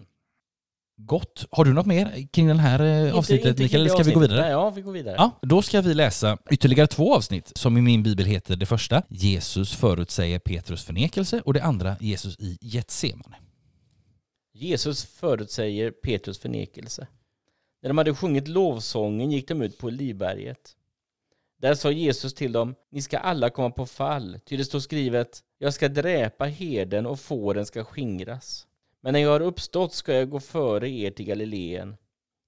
[SPEAKER 1] Gott. Har du något mer kring den här eh, inte, avsnittet inte Mikael, eller ska vi gå vidare?
[SPEAKER 2] Nej, ja, vi går vidare.
[SPEAKER 1] Ja, då ska vi läsa ytterligare två avsnitt som i min bibel heter det första Jesus förutsäger Petrus förnekelse och det andra Jesus i Getsemane.
[SPEAKER 2] Jesus förutsäger Petrus förnekelse. När de hade sjungit lovsången gick de ut på Livberget. Där sa Jesus till dem, ni ska alla komma på fall, ty det står skrivet, jag ska dräpa herden och fåren ska skingras. Men när jag har uppstått ska jag gå före er till Galileen.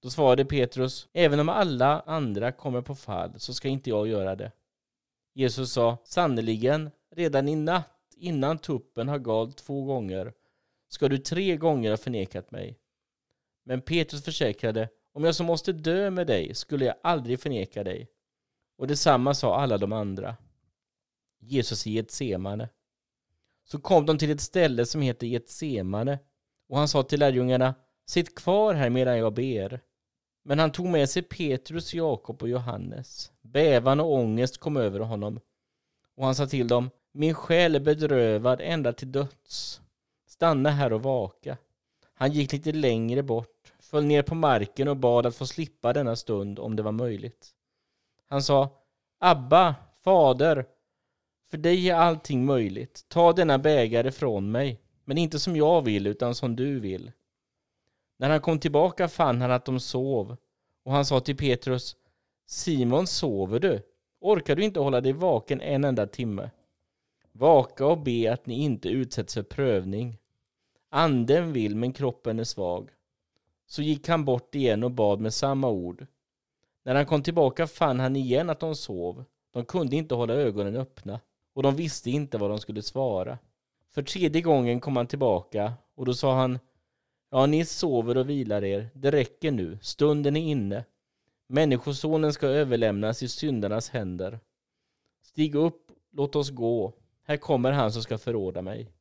[SPEAKER 2] Då svarade Petrus, även om alla andra kommer på fall så ska inte jag göra det. Jesus sa, sannerligen, redan i natt innan tuppen har galt två gånger ska du tre gånger ha förnekat mig. Men Petrus försäkrade, om jag så måste dö med dig skulle jag aldrig förneka dig. Och detsamma sa alla de andra. Jesus i Getsemane. Så kom de till ett ställe som heter Getsemane och han sa till lärjungarna Sitt kvar här medan jag ber. Men han tog med sig Petrus, Jakob och Johannes. Bävan och ångest kom över honom och han sa till dem Min själ är bedrövad ända till döds. Stanna här och vaka. Han gick lite längre bort föll ner på marken och bad att få slippa denna stund om det var möjligt. Han sa Abba, fader, för dig är allting möjligt. Ta denna bägare från mig, men inte som jag vill utan som du vill. När han kom tillbaka fann han att de sov och han sa till Petrus Simon, sover du? Orkar du inte hålla dig vaken en enda timme? Vaka och be att ni inte utsätts för prövning. Anden vill, men kroppen är svag. Så gick han bort igen och bad med samma ord. När han kom tillbaka fann han igen att de sov. De kunde inte hålla ögonen öppna och de visste inte vad de skulle svara. För tredje gången kom han tillbaka och då sa han Ja, ni sover och vilar er. Det räcker nu. Stunden är inne. Människosonen ska överlämnas i syndarnas händer. Stig upp, låt oss gå. Här kommer han som ska förråda mig.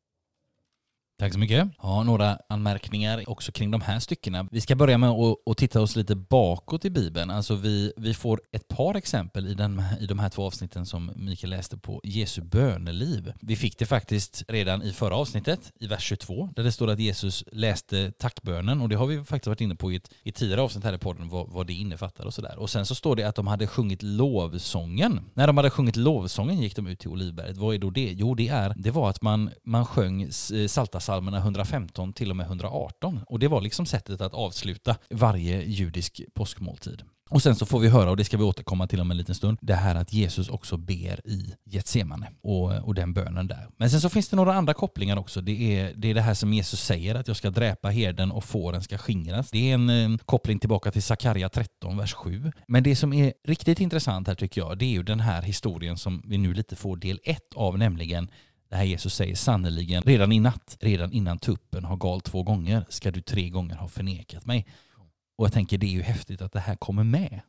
[SPEAKER 1] Tack så mycket. Ja, några anmärkningar också kring de här styckena. Vi ska börja med att, titta oss lite bakåt i Bibeln. Alltså vi, vi får ett par exempel i, den, i de här två avsnitten som Mikael läste på Jesu böneliv. Vi fick det faktiskt redan i förra avsnittet, i vers 22, där det står att Jesus läste tackbönen och det har vi faktiskt varit inne på i ett, i tidigare avsnitt här i podden, vad, vad det innefattar och sådär. Och sen så står det att de hade sjungit lovsången. När de hade sjungit lovsången gick de ut till Olivberget. Vad är då det? Jo, det, är, det var att man, man sjöng eh, salta psalmerna 115 till och med 118. Och det var liksom sättet att avsluta varje judisk påskmåltid. Och sen så får vi höra, och det ska vi återkomma till om en liten stund, det här att Jesus också ber i Getsemane och, och den bönen där. Men sen så finns det några andra kopplingar också. Det är, det är det här som Jesus säger, att jag ska dräpa herden och fåren ska skingras. Det är en en koppling tillbaka till Sakarja 13, vers 7. Men det som är riktigt intressant här tycker jag, det är ju den här historien som vi nu lite får del 1 av, nämligen det här Jesus säger sannerligen, redan i natt, redan innan tuppen har galt två gånger, ska du tre gånger ha förnekat mig. Och jag tänker det är ju häftigt att det här kommer med.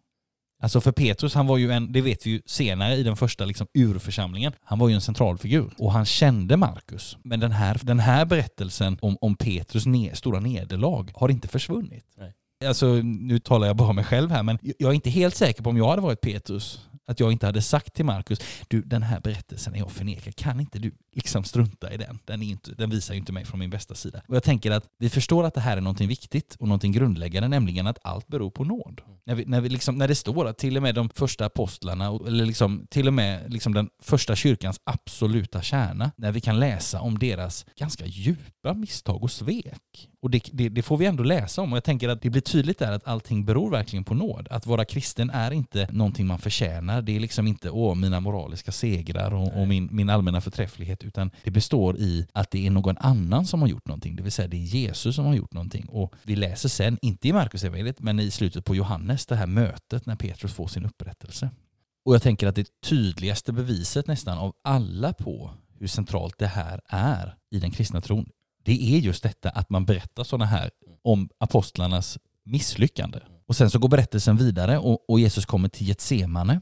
[SPEAKER 1] Alltså för Petrus, han var ju en, det vet vi ju senare i den första liksom urförsamlingen, han var ju en centralfigur och han kände Markus. Men den här, den här berättelsen om, om Petrus ne, stora nederlag har inte försvunnit. Nej. Alltså nu talar jag bara om mig själv här, men jag är inte helt säker på om jag hade varit Petrus att jag inte hade sagt till Markus, du den här berättelsen är jag förnekar, kan inte du liksom strunta i den? Den, är inte, den visar ju inte mig från min bästa sida. Och jag tänker att vi förstår att det här är någonting viktigt och någonting grundläggande, nämligen att allt beror på nåd. Mm. När, vi, när, vi liksom, när det står att till och med de första apostlarna, eller liksom, till och med liksom den första kyrkans absoluta kärna, när vi kan läsa om deras ganska djupa misstag och svek. Och det, det, det, får vi ändå läsa om och jag tänker att det blir tydligt där att allting beror verkligen på nåd. Att vara kristen är inte någonting man förtjänar. Det är liksom inte åh, mina moraliska segrar och, och min, min allmänna förträfflighet utan det består i att det är någon annan som har gjort någonting. Det vill säga det är Jesus som har gjort någonting. Och vi läser sen, inte i Markus evangeliet men i slutet på Johannes, det här mötet när Petrus får sin upprättelse. Och jag tänker att det tydligaste beviset nästan av alla på hur centralt det här är i den kristna tron, det är just detta att man berättar sådana här om apostlarnas misslyckande. Och sen så går berättelsen vidare och, och Jesus kommer till Getsemane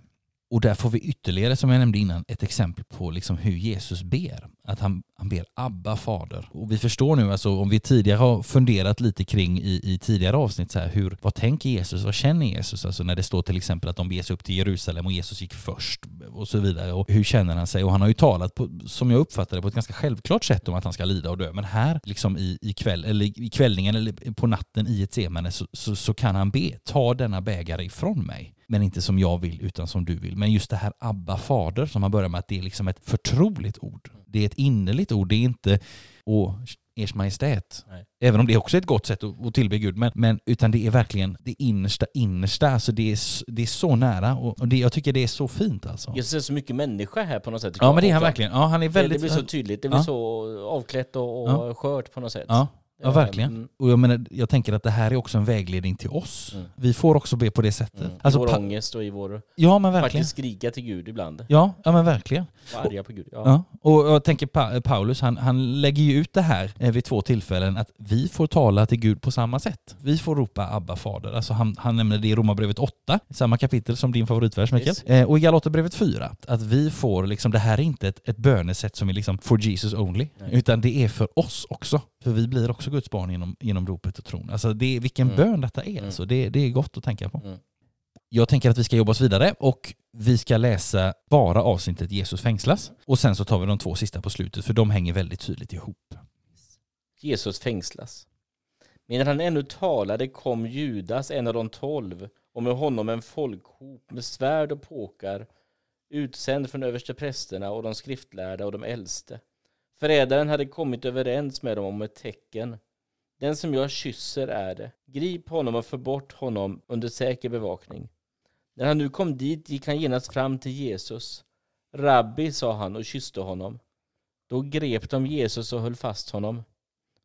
[SPEAKER 1] och där får vi ytterligare, som jag nämnde innan, ett exempel på liksom hur Jesus ber. Att han, han ber Abba fader. Och vi förstår nu, alltså, om vi tidigare har funderat lite kring i, i tidigare avsnitt, så här, hur, vad tänker Jesus, vad känner Jesus? Alltså när det står till exempel att de beger sig upp till Jerusalem och Jesus gick först och så vidare. Och hur känner han sig? Och han har ju talat, på, som jag uppfattar det, på ett ganska självklart sätt om att han ska lida och dö. Men här, liksom i, i, kväll, eller i kvällningen eller på natten i ett semane så, så, så kan han be, ta denna bägare ifrån mig men inte som jag vill utan som du vill. Men just det här Abba fader som man börjar med att det är liksom ett förtroligt ord. Det är ett innerligt ord, det är inte Åh, ers majestät. Nej. Även om det också är ett gott sätt att, att tillbe Gud, men, men utan det är verkligen det innersta innersta. Alltså det, är, det är så nära och, och det, jag tycker det är så fint alltså.
[SPEAKER 2] Jag ser så mycket människa här på något sätt.
[SPEAKER 1] Ja men det är han verkligen. Ja, han är väldigt...
[SPEAKER 2] Det, det blir så tydligt, det blir ja. så avklätt och, och ja. skört på något sätt.
[SPEAKER 1] Ja. Ja, verkligen. Mm. Och jag, menar, jag tänker att det här är också en vägledning till oss. Mm. Vi får också be på det sättet. Mm.
[SPEAKER 2] Alltså, I vår ångest och i vår...
[SPEAKER 1] Ja, men verkligen.
[SPEAKER 2] Faktiskt skrika till Gud ibland.
[SPEAKER 1] Ja, ja men verkligen.
[SPEAKER 2] Och arga på Gud. Ja.
[SPEAKER 1] ja. Och jag tänker pa Paulus, han, han lägger ju ut det här eh, vid två tillfällen, att vi får tala till Gud på samma sätt. Vi får ropa Abba fader. Alltså han, han nämner det i Romarbrevet 8, samma kapitel som din favoritvers Mikael. Yes. Eh, och i Galaterbrevet 4, att vi får liksom, det här är inte ett, ett bönesätt som är liksom for Jesus only, Nej. utan det är för oss också. För vi blir också Guds barn genom, genom ropet och tron. Alltså det, vilken mm. bön detta är. Mm. Alltså det, det är gott att tänka på. Mm. Jag tänker att vi ska jobba oss vidare och vi ska läsa bara avsnittet Jesus fängslas. Och sen så tar vi de två sista på slutet för de hänger väldigt tydligt ihop.
[SPEAKER 2] Jesus fängslas. Medan han ännu talade kom Judas, en av de tolv, och med honom en folkhop med svärd och påkar, utsänd från översteprästerna och de skriftlärda och de äldste. Förrädaren hade kommit överens med dem om ett tecken. Den som jag kysser är det. Grip honom och för bort honom under säker bevakning. När han nu kom dit gick han genast fram till Jesus. Rabbi, sa han och kysste honom. Då grep de Jesus och höll fast honom.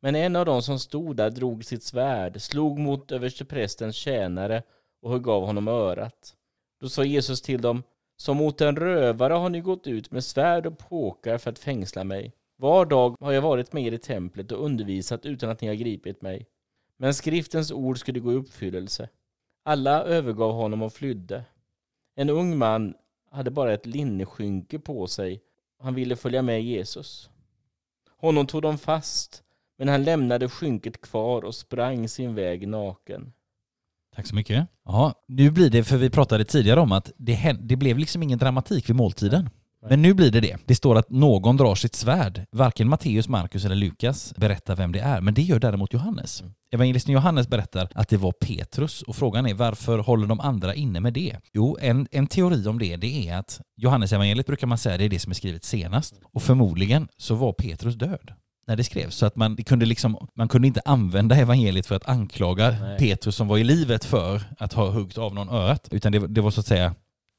[SPEAKER 2] Men en av dem som stod där drog sitt svärd, slog mot översteprästens tjänare och högg av honom örat. Då sa Jesus till dem, som mot en rövare har ni gått ut med svärd och påkar för att fängsla mig. Var dag har jag varit med er i templet och undervisat utan att ni har gripit mig. Men skriftens ord skulle gå i uppfyllelse. Alla övergav honom och flydde. En ung man hade bara ett linneskynke på sig. Han ville följa med Jesus. Honom tog de fast, men han lämnade skynket kvar och sprang sin väg naken.
[SPEAKER 1] Tack så mycket. Ja, nu blir det, för vi pratade tidigare om att det, det blev liksom ingen dramatik vid måltiden. Men nu blir det det. Det står att någon drar sitt svärd. Varken Matteus, Markus eller Lukas berättar vem det är, men det gör däremot Johannes. Mm. Evangelisten Johannes berättar att det var Petrus och frågan är varför håller de andra inne med det? Jo, en, en teori om det, det är att Johannes evangeliet brukar man säga det är det som är skrivet senast och förmodligen så var Petrus död när det skrevs. Så att man kunde, liksom, man kunde inte använda evangeliet för att anklaga Nej. Petrus som var i livet för att ha huggt av någon örat. Utan det, det var så att säga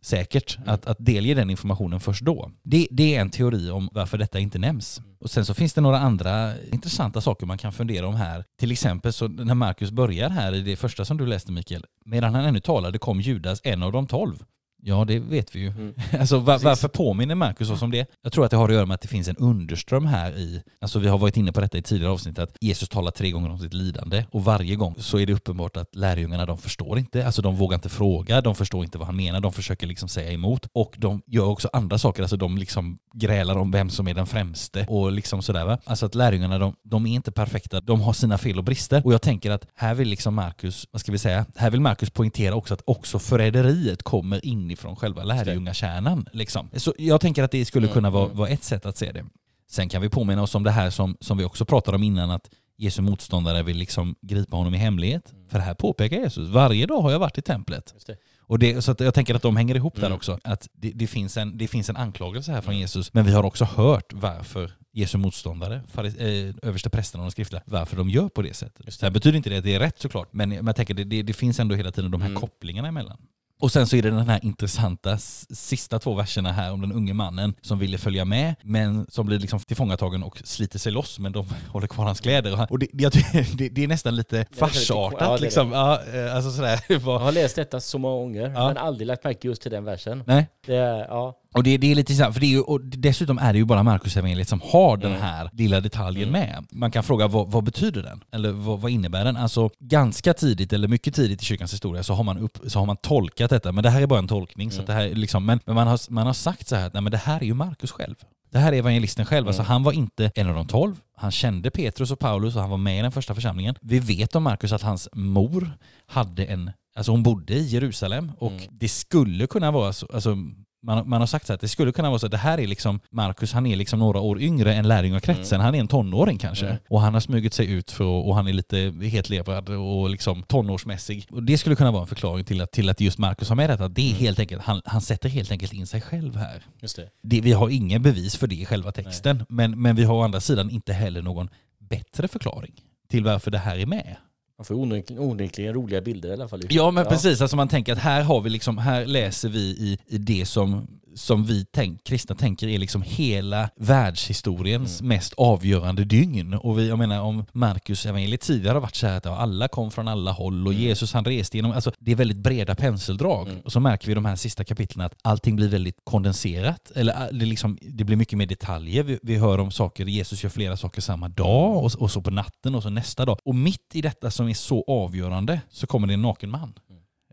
[SPEAKER 1] säkert att, att delge den informationen först då. Det, det, är en teori om varför detta inte nämns. Och sen så finns det några andra intressanta saker man kan fundera om här. Till exempel så när Markus börjar här i det första som du läste Mikael, medan han ännu talade kom Judas, en av de tolv. Ja, det vet vi ju. Mm. Alltså, var, varför påminner Marcus oss om det? Jag tror att det har att göra med att det finns en underström här i, alltså vi har varit inne på detta i tidigare avsnitt, att Jesus talar tre gånger om sitt lidande och varje gång så är det uppenbart att lärjungarna de förstår inte, alltså de vågar inte fråga, de förstår inte vad han menar, de försöker liksom säga emot och de gör också andra saker, alltså de liksom grälar om vem som är den främste och liksom sådär va. Alltså att lärjungarna de, de är inte perfekta, de har sina fel och brister och jag tänker att här vill liksom Marcus, vad ska vi säga, här vill Marcus poängtera också att också förräderiet kommer in inifrån själva lärjungakärnan. Liksom. Så jag tänker att det skulle mm, kunna vara, mm. vara ett sätt att se det. Sen kan vi påminna oss om det här som, som vi också pratade om innan, att Jesu motståndare vill liksom gripa honom i hemlighet. Mm. För det här påpekar Jesus, varje dag har jag varit i templet. Och det, så jag tänker att de hänger ihop mm. där också. Att det, det, finns en, det finns en anklagelse här från mm. Jesus, men vi har också hört varför Jesu motståndare, eh, översta prästerna och de skriftliga, varför de gör på det sättet. Det. Sen betyder inte det att det är rätt såklart, men jag tänker det, det, det finns ändå hela tiden de här mm. kopplingarna emellan. Och sen så är det den här intressanta sista två verserna här om den unge mannen som ville följa med men som blir liksom tillfångatagen och sliter sig loss men de håller kvar hans kläder. Och det, det, det är nästan lite farsartat ja, liksom. Ja, eh, alltså sådär.
[SPEAKER 2] Jag har läst detta så många gånger ja. men aldrig lagt märke just till den versen.
[SPEAKER 1] Nej.
[SPEAKER 2] Det, ja.
[SPEAKER 1] Och det, det är lite så för det är ju, och dessutom är det ju bara Marcus evangeliet som har den mm. här lilla detaljen mm. med. Man kan fråga vad, vad betyder den? Eller vad, vad, innebär den? Alltså ganska tidigt, eller mycket tidigt i kyrkans historia, så har man, upp, så har man tolkat detta. Men det här är bara en tolkning. Mm. Så det här liksom, men, men man, har, man har sagt så här nej, men det här är ju Markus själv. Det här är evangelisten själv, alltså mm. alltså han var inte en av de tolv. Han kände Petrus och Paulus och han var med i den första församlingen. Vi vet om Markus att hans mor hade en Alltså hon bodde i Jerusalem och mm. det skulle kunna vara så, alltså man, man har sagt så att det skulle kunna vara så att det här är liksom Marcus, han är liksom några år yngre än lärjungakretsen. Mm. Han är en tonåring kanske. Mm. Och han har smugit sig ut för, och han är lite hetlevrad och liksom tonårsmässig. Och det skulle kunna vara en förklaring till att, till att just Marcus har med detta. Det är mm. helt enkelt, han, han sätter helt enkelt in sig själv här.
[SPEAKER 2] Just det.
[SPEAKER 1] Det, vi har ingen bevis för det i själva texten. Men, men vi har å andra sidan inte heller någon bättre förklaring till varför det här är med.
[SPEAKER 2] Man får onekligen, roliga bilder i alla fall.
[SPEAKER 1] Ja men ja. precis, alltså man tänker att här har vi liksom, här läser vi i, i det som som vi tänk, kristna tänker är liksom hela världshistoriens mm. mest avgörande dygn. Och vi, jag menar om Markus evangeliet tidigare har varit så här att alla kom från alla håll och mm. Jesus han reste genom, alltså det är väldigt breda penseldrag. Mm. Och så märker vi i de här sista kapitlen att allting blir väldigt kondenserat. Eller äh, det, liksom, det blir mycket mer detaljer. Vi, vi hör om saker, Jesus gör flera saker samma dag och, och så på natten och så nästa dag. Och mitt i detta som är så avgörande så kommer det en naken man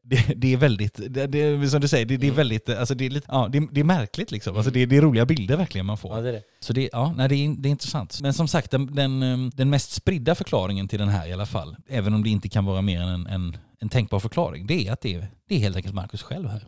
[SPEAKER 1] det, det, är väldigt, det, det, som du säger, det, det är mm. väldigt, alltså det är lite, ja, det, är märkligt liksom. Alltså det, är roliga bilder verkligen man får.
[SPEAKER 2] Ja, det är det.
[SPEAKER 1] Så det, ja, nej, det, är, det är intressant. Men som sagt, den, den, um, den mest spridda förklaringen till den här i alla fall, även om det inte kan vara mer än en, en, en tänkbar förklaring, det är att det det är helt enkelt Markus själv här.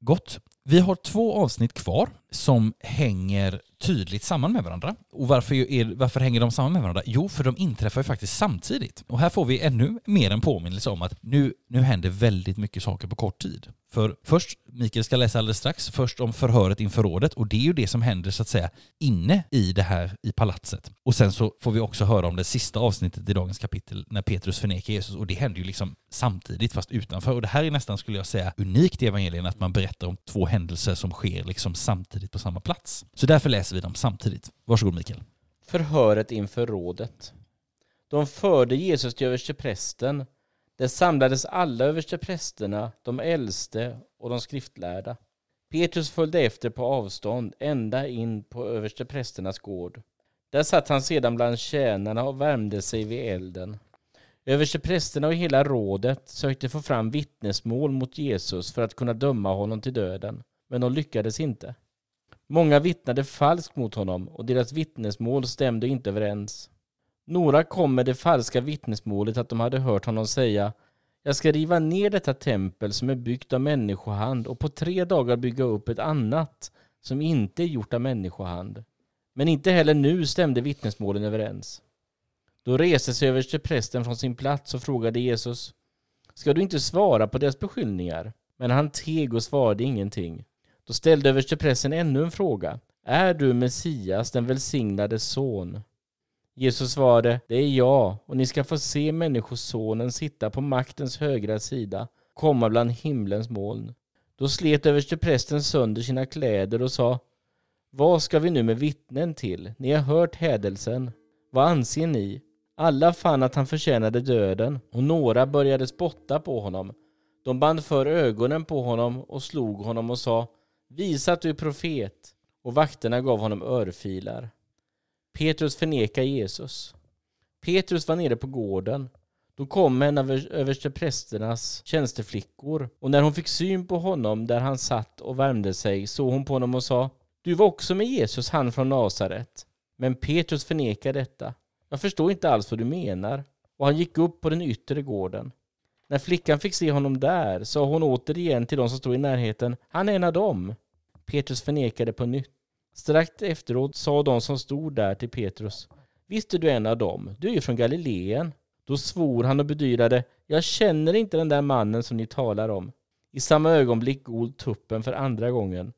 [SPEAKER 1] Gott. Vi har två avsnitt kvar som hänger tydligt samman med varandra. Och varför, är, varför hänger de samman med varandra? Jo, för de inträffar ju faktiskt samtidigt. Och här får vi ännu mer en påminnelse om att nu, nu händer väldigt mycket saker på kort tid. För först, Mikael ska läsa alldeles strax, först om förhöret inför rådet och det är ju det som händer så att säga inne i det här i palatset. Och sen så får vi också höra om det sista avsnittet i dagens kapitel när Petrus förnekar Jesus och det händer ju liksom samtidigt fast utanför. Och det här är nästan, skulle jag säga, unikt i evangelien att man berättar om två händelser som sker liksom samtidigt på samma plats. Så därför läser vi dem samtidigt. Varsågod Mikael.
[SPEAKER 2] Förhöret inför rådet. De förde Jesus till översteprästen där samlades alla översteprästerna, de äldste och de skriftlärda. Petrus följde efter på avstånd ända in på översteprästernas gård. Där satt han sedan bland tjänarna och värmde sig vid elden. Översteprästerna och hela rådet sökte få fram vittnesmål mot Jesus för att kunna döma honom till döden, men de lyckades inte. Många vittnade falskt mot honom och deras vittnesmål stämde inte överens. Några kom med det falska vittnesmålet att de hade hört honom säga Jag ska riva ner detta tempel som är byggt av människohand och på tre dagar bygga upp ett annat som inte är gjort av människohand. Men inte heller nu stämde vittnesmålen överens. Då reste sig översteprästen från sin plats och frågade Jesus Ska du inte svara på deras beskyllningar? Men han teg och svarade ingenting. Då ställde översteprästen ännu en fråga. Är du Messias, den välsignade son? Jesus svarade, det är jag, och ni ska få se Människosonen sitta på maktens högra sida, komma bland himlens moln. Då slet översteprästen sönder sina kläder och sa, vad ska vi nu med vittnen till? Ni har hört hädelsen. Vad anser ni? Alla fann att han förtjänade döden, och några började spotta på honom. De band för ögonen på honom och slog honom och sa, visa att du är profet. Och vakterna gav honom örfilar. Petrus förnekar Jesus. Petrus var nere på gården. Då kom en av översteprästernas tjänsteflickor och när hon fick syn på honom där han satt och värmde sig såg hon på honom och sa Du var också med Jesus, han från Nasaret. Men Petrus förnekar detta. Jag förstår inte alls vad du menar. Och han gick upp på den yttre gården. När flickan fick se honom där sa hon återigen till de som stod i närheten Han är en av dem. Petrus förnekade på nytt. Strax efteråt sa de som stod där till Petrus, visst är du en av dem, du är ju från Galileen. Då svor han och bedyrade, jag känner inte den där mannen som ni talar om. I samma ögonblick gol tuppen för andra gången.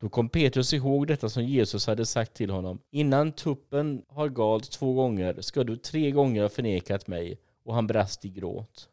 [SPEAKER 2] Då kom Petrus ihåg detta som Jesus hade sagt till honom. Innan tuppen har galt två gånger ska du tre gånger ha förnekat mig. Och han brast i gråt.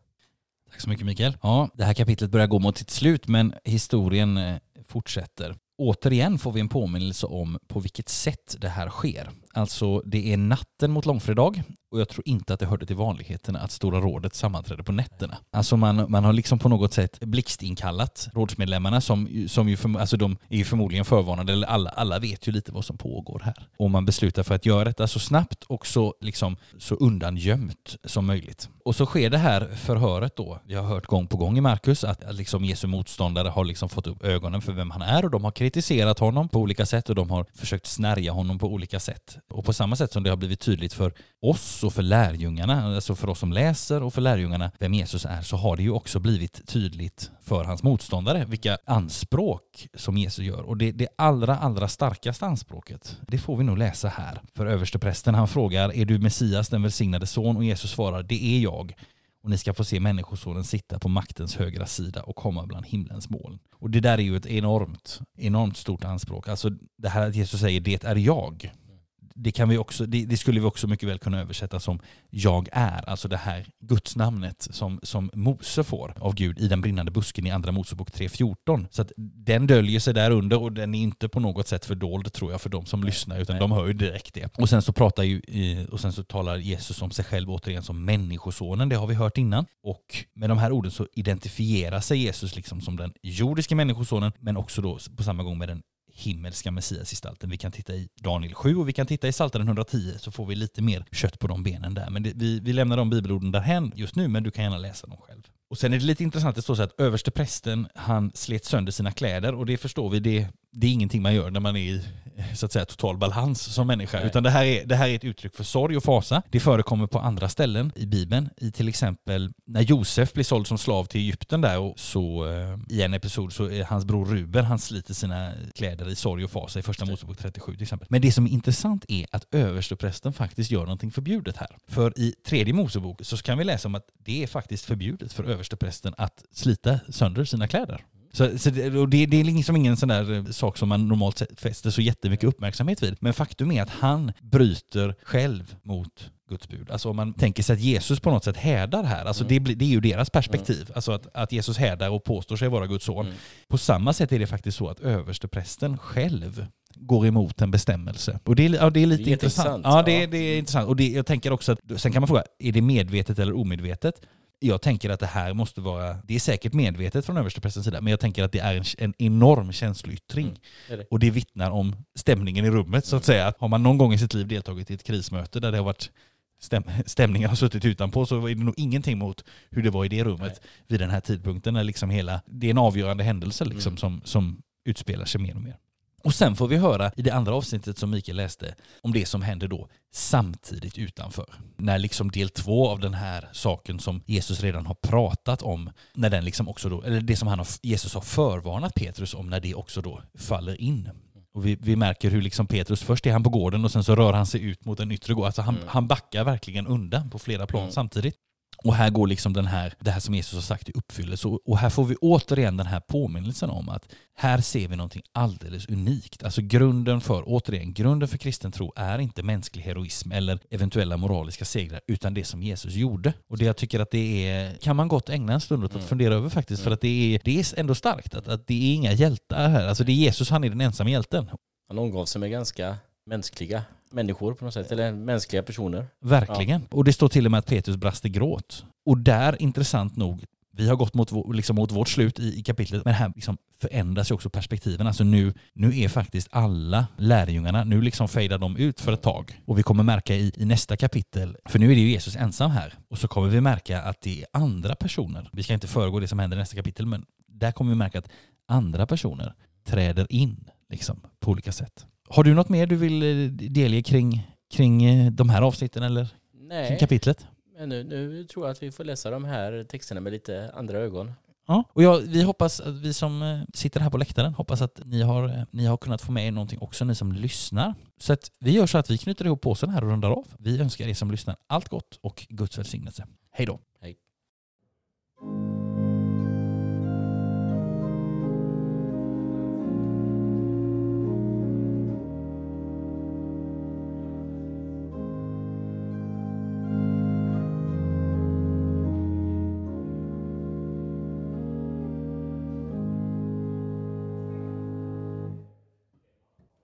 [SPEAKER 1] Tack så mycket Mikael. Ja, det här kapitlet börjar gå mot sitt slut men historien eh, fortsätter. Återigen får vi en påminnelse om på vilket sätt det här sker. Alltså det är natten mot långfredag och jag tror inte att det hörde till vanligheterna att Stora rådet sammanträdde på nätterna. Alltså man, man har liksom på något sätt blixtinkallat rådsmedlemmarna som, som ju för, alltså de är ju förmodligen förvarnade, eller alla, alla vet ju lite vad som pågår här. Och man beslutar för att göra detta så snabbt och så, liksom, så undangömt som möjligt. Och så sker det här förhöret då. Vi har hört gång på gång i Markus att liksom Jesu motståndare har liksom fått upp ögonen för vem han är och de har kritiserat honom på olika sätt och de har försökt snärja honom på olika sätt. Och på samma sätt som det har blivit tydligt för oss och för lärjungarna, alltså för oss som läser och för lärjungarna vem Jesus är, så har det ju också blivit tydligt för hans motståndare vilka anspråk som Jesus gör. Och det, det allra, allra starkaste anspråket, det får vi nog läsa här. För översteprästen han frågar, är du Messias, den välsignade son? Och Jesus svarar, det är jag och ni ska få se Människosonen sitta på maktens högra sida och komma bland himlens moln. Och det där är ju ett enormt, enormt stort anspråk. Alltså det här att Jesus säger det är jag det, kan vi också, det, det, skulle vi också mycket väl kunna översätta som jag är, alltså det här gudsnamnet som, som Mose får av Gud i den brinnande busken i Andra Mosebok 3.14. Så att den döljer sig där under och den är inte på något sätt fördold tror jag för de som Nej. lyssnar utan Nej. de hör ju direkt det. Och sen så pratar ju, och sen så talar Jesus om sig själv återigen som människosonen, det har vi hört innan. Och med de här orden så identifierar sig Jesus liksom som den jordiska människosonen men också då på samma gång med den himmelska messiasgestalten. Vi kan titta i Daniel 7 och vi kan titta i Psaltaren 110 så får vi lite mer kött på de benen där. Men det, vi, vi lämnar de bibelorden därhen just nu men du kan gärna läsa dem själv. Och sen är det lite intressant, det står så att överste prästen han slet sönder sina kläder och det förstår vi, det det är ingenting man gör när man är i så att säga total balans som människa.
[SPEAKER 2] Nej.
[SPEAKER 1] Utan det här, är, det här är ett uttryck för sorg och fasa. Det förekommer på andra ställen i Bibeln. I till exempel när Josef blir såld som slav till Egypten där och så eh, i en episod så är hans bror Ruben, han sliter sina kläder i sorg och fasa i första Mosebok 37 till exempel. Men det som är intressant är att översteprästen faktiskt gör någonting förbjudet här. För i tredje Mosebok så kan vi läsa om att det är faktiskt förbjudet för översteprästen att slita sönder sina kläder. Så, så det, och det, det är liksom ingen sån där eh, sak som man normalt fäster så jättemycket uppmärksamhet vid. Men faktum är att han bryter själv mot Guds bud. Alltså om man tänker sig att Jesus på något sätt härdar här, alltså det, blir- det är ju deras perspektiv. Alltså att, att Jesus härdar och påstår sig vara Guds son.
[SPEAKER 2] Mm.
[SPEAKER 1] På samma sätt är det faktiskt så att översteprästen själv går emot en bestämmelse. Och det är, ja, det är lite
[SPEAKER 2] Det är
[SPEAKER 1] intressant.
[SPEAKER 2] intressant,
[SPEAKER 1] Ja, det, det är intressant. Och det, jag tänker också att, sen kan man fråga, är det medvetet eller omedvetet? Jag tänker att det här måste vara, det är säkert medvetet från översteprästens sida, men jag tänker att det är en, en enorm känsloyttring.
[SPEAKER 2] Mm, det.
[SPEAKER 1] Och det vittnar om stämningen i rummet så att säga. Har man någon gång i sitt liv deltagit i ett krismöte där det har varit stäm, stämningen har suttit utanpå så är det nog ingenting mot hur det var i det rummet vid den här tidpunkten. När liksom hela, det är en avgörande händelse liksom
[SPEAKER 2] Mm.
[SPEAKER 1] som, som utspelar sig mer och mer. Och sen får vi höra i det andra avsnittet som Mikael läste om det som händer då samtidigt utanför. När liksom del två av den här saken som Jesus redan har pratat om, när den liksom också då, eller det som han har, Jesus har förvarnat Petrus om, när det också då faller in. Och vi, vi märker hur liksom Petrus, först är han på gården och sen så rör han sig ut mot en yttre gård. Alltså han,
[SPEAKER 2] Mm.
[SPEAKER 1] han backar verkligen undan på flera plan
[SPEAKER 2] Mm.
[SPEAKER 1] samtidigt. Och här går liksom den här, det här som Jesus har sagt i uppfyllelse. Och, här får vi återigen den här påminnelsen om att här ser vi någonting alldeles unikt. Alltså grunden för, återigen, grunden för kristen tro är inte mänsklig heroism eller eventuella moraliska segrar, utan det som Jesus gjorde. Och det jag tycker att det är, kan man gott ägna en stund åt att
[SPEAKER 2] Mm.
[SPEAKER 1] fundera över faktiskt, för att det är, det är ändå starkt att, att det är inga hjältar här. Alltså det är Jesus, han är den ensamma hjälten.
[SPEAKER 2] Han omgav sig med ganska mänskliga människor på något sätt, eller mänskliga personer.
[SPEAKER 1] Verkligen. Och det står till och med att Petrus brast i gråt. Och där, intressant nog, vi har gått mot, liksom mot vårt slut i, i kapitlet, men här liksom förändras ju också perspektiven. Alltså nu, nu är faktiskt alla lärjungarna, nu liksom fejdar de ut för ett tag. Och vi kommer märka i, i nästa kapitel, för nu är det ju Jesus ensam här, och så kommer vi märka att det är andra personer. Vi ska inte föregå det som händer i nästa kapitel, men där kommer vi märka att andra personer träder in liksom, på olika sätt. Har du något mer du vill eh, delge kring, kring eh, de här avsnitten eller kring
[SPEAKER 2] Nej,
[SPEAKER 1] kapitlet?
[SPEAKER 2] men nu, nu tror jag att vi får läsa de här texterna med lite andra ögon.
[SPEAKER 1] Ja, och jag, vi hoppas att vi som eh, sitter här på läktaren hoppas att ni har, ni har kunnat få med er någonting också, ni som lyssnar. Så att vi gör så att vi knyter ihop påsen här och rundar av. Vi önskar er som lyssnar allt gott och Guds välsignelse. Hej då!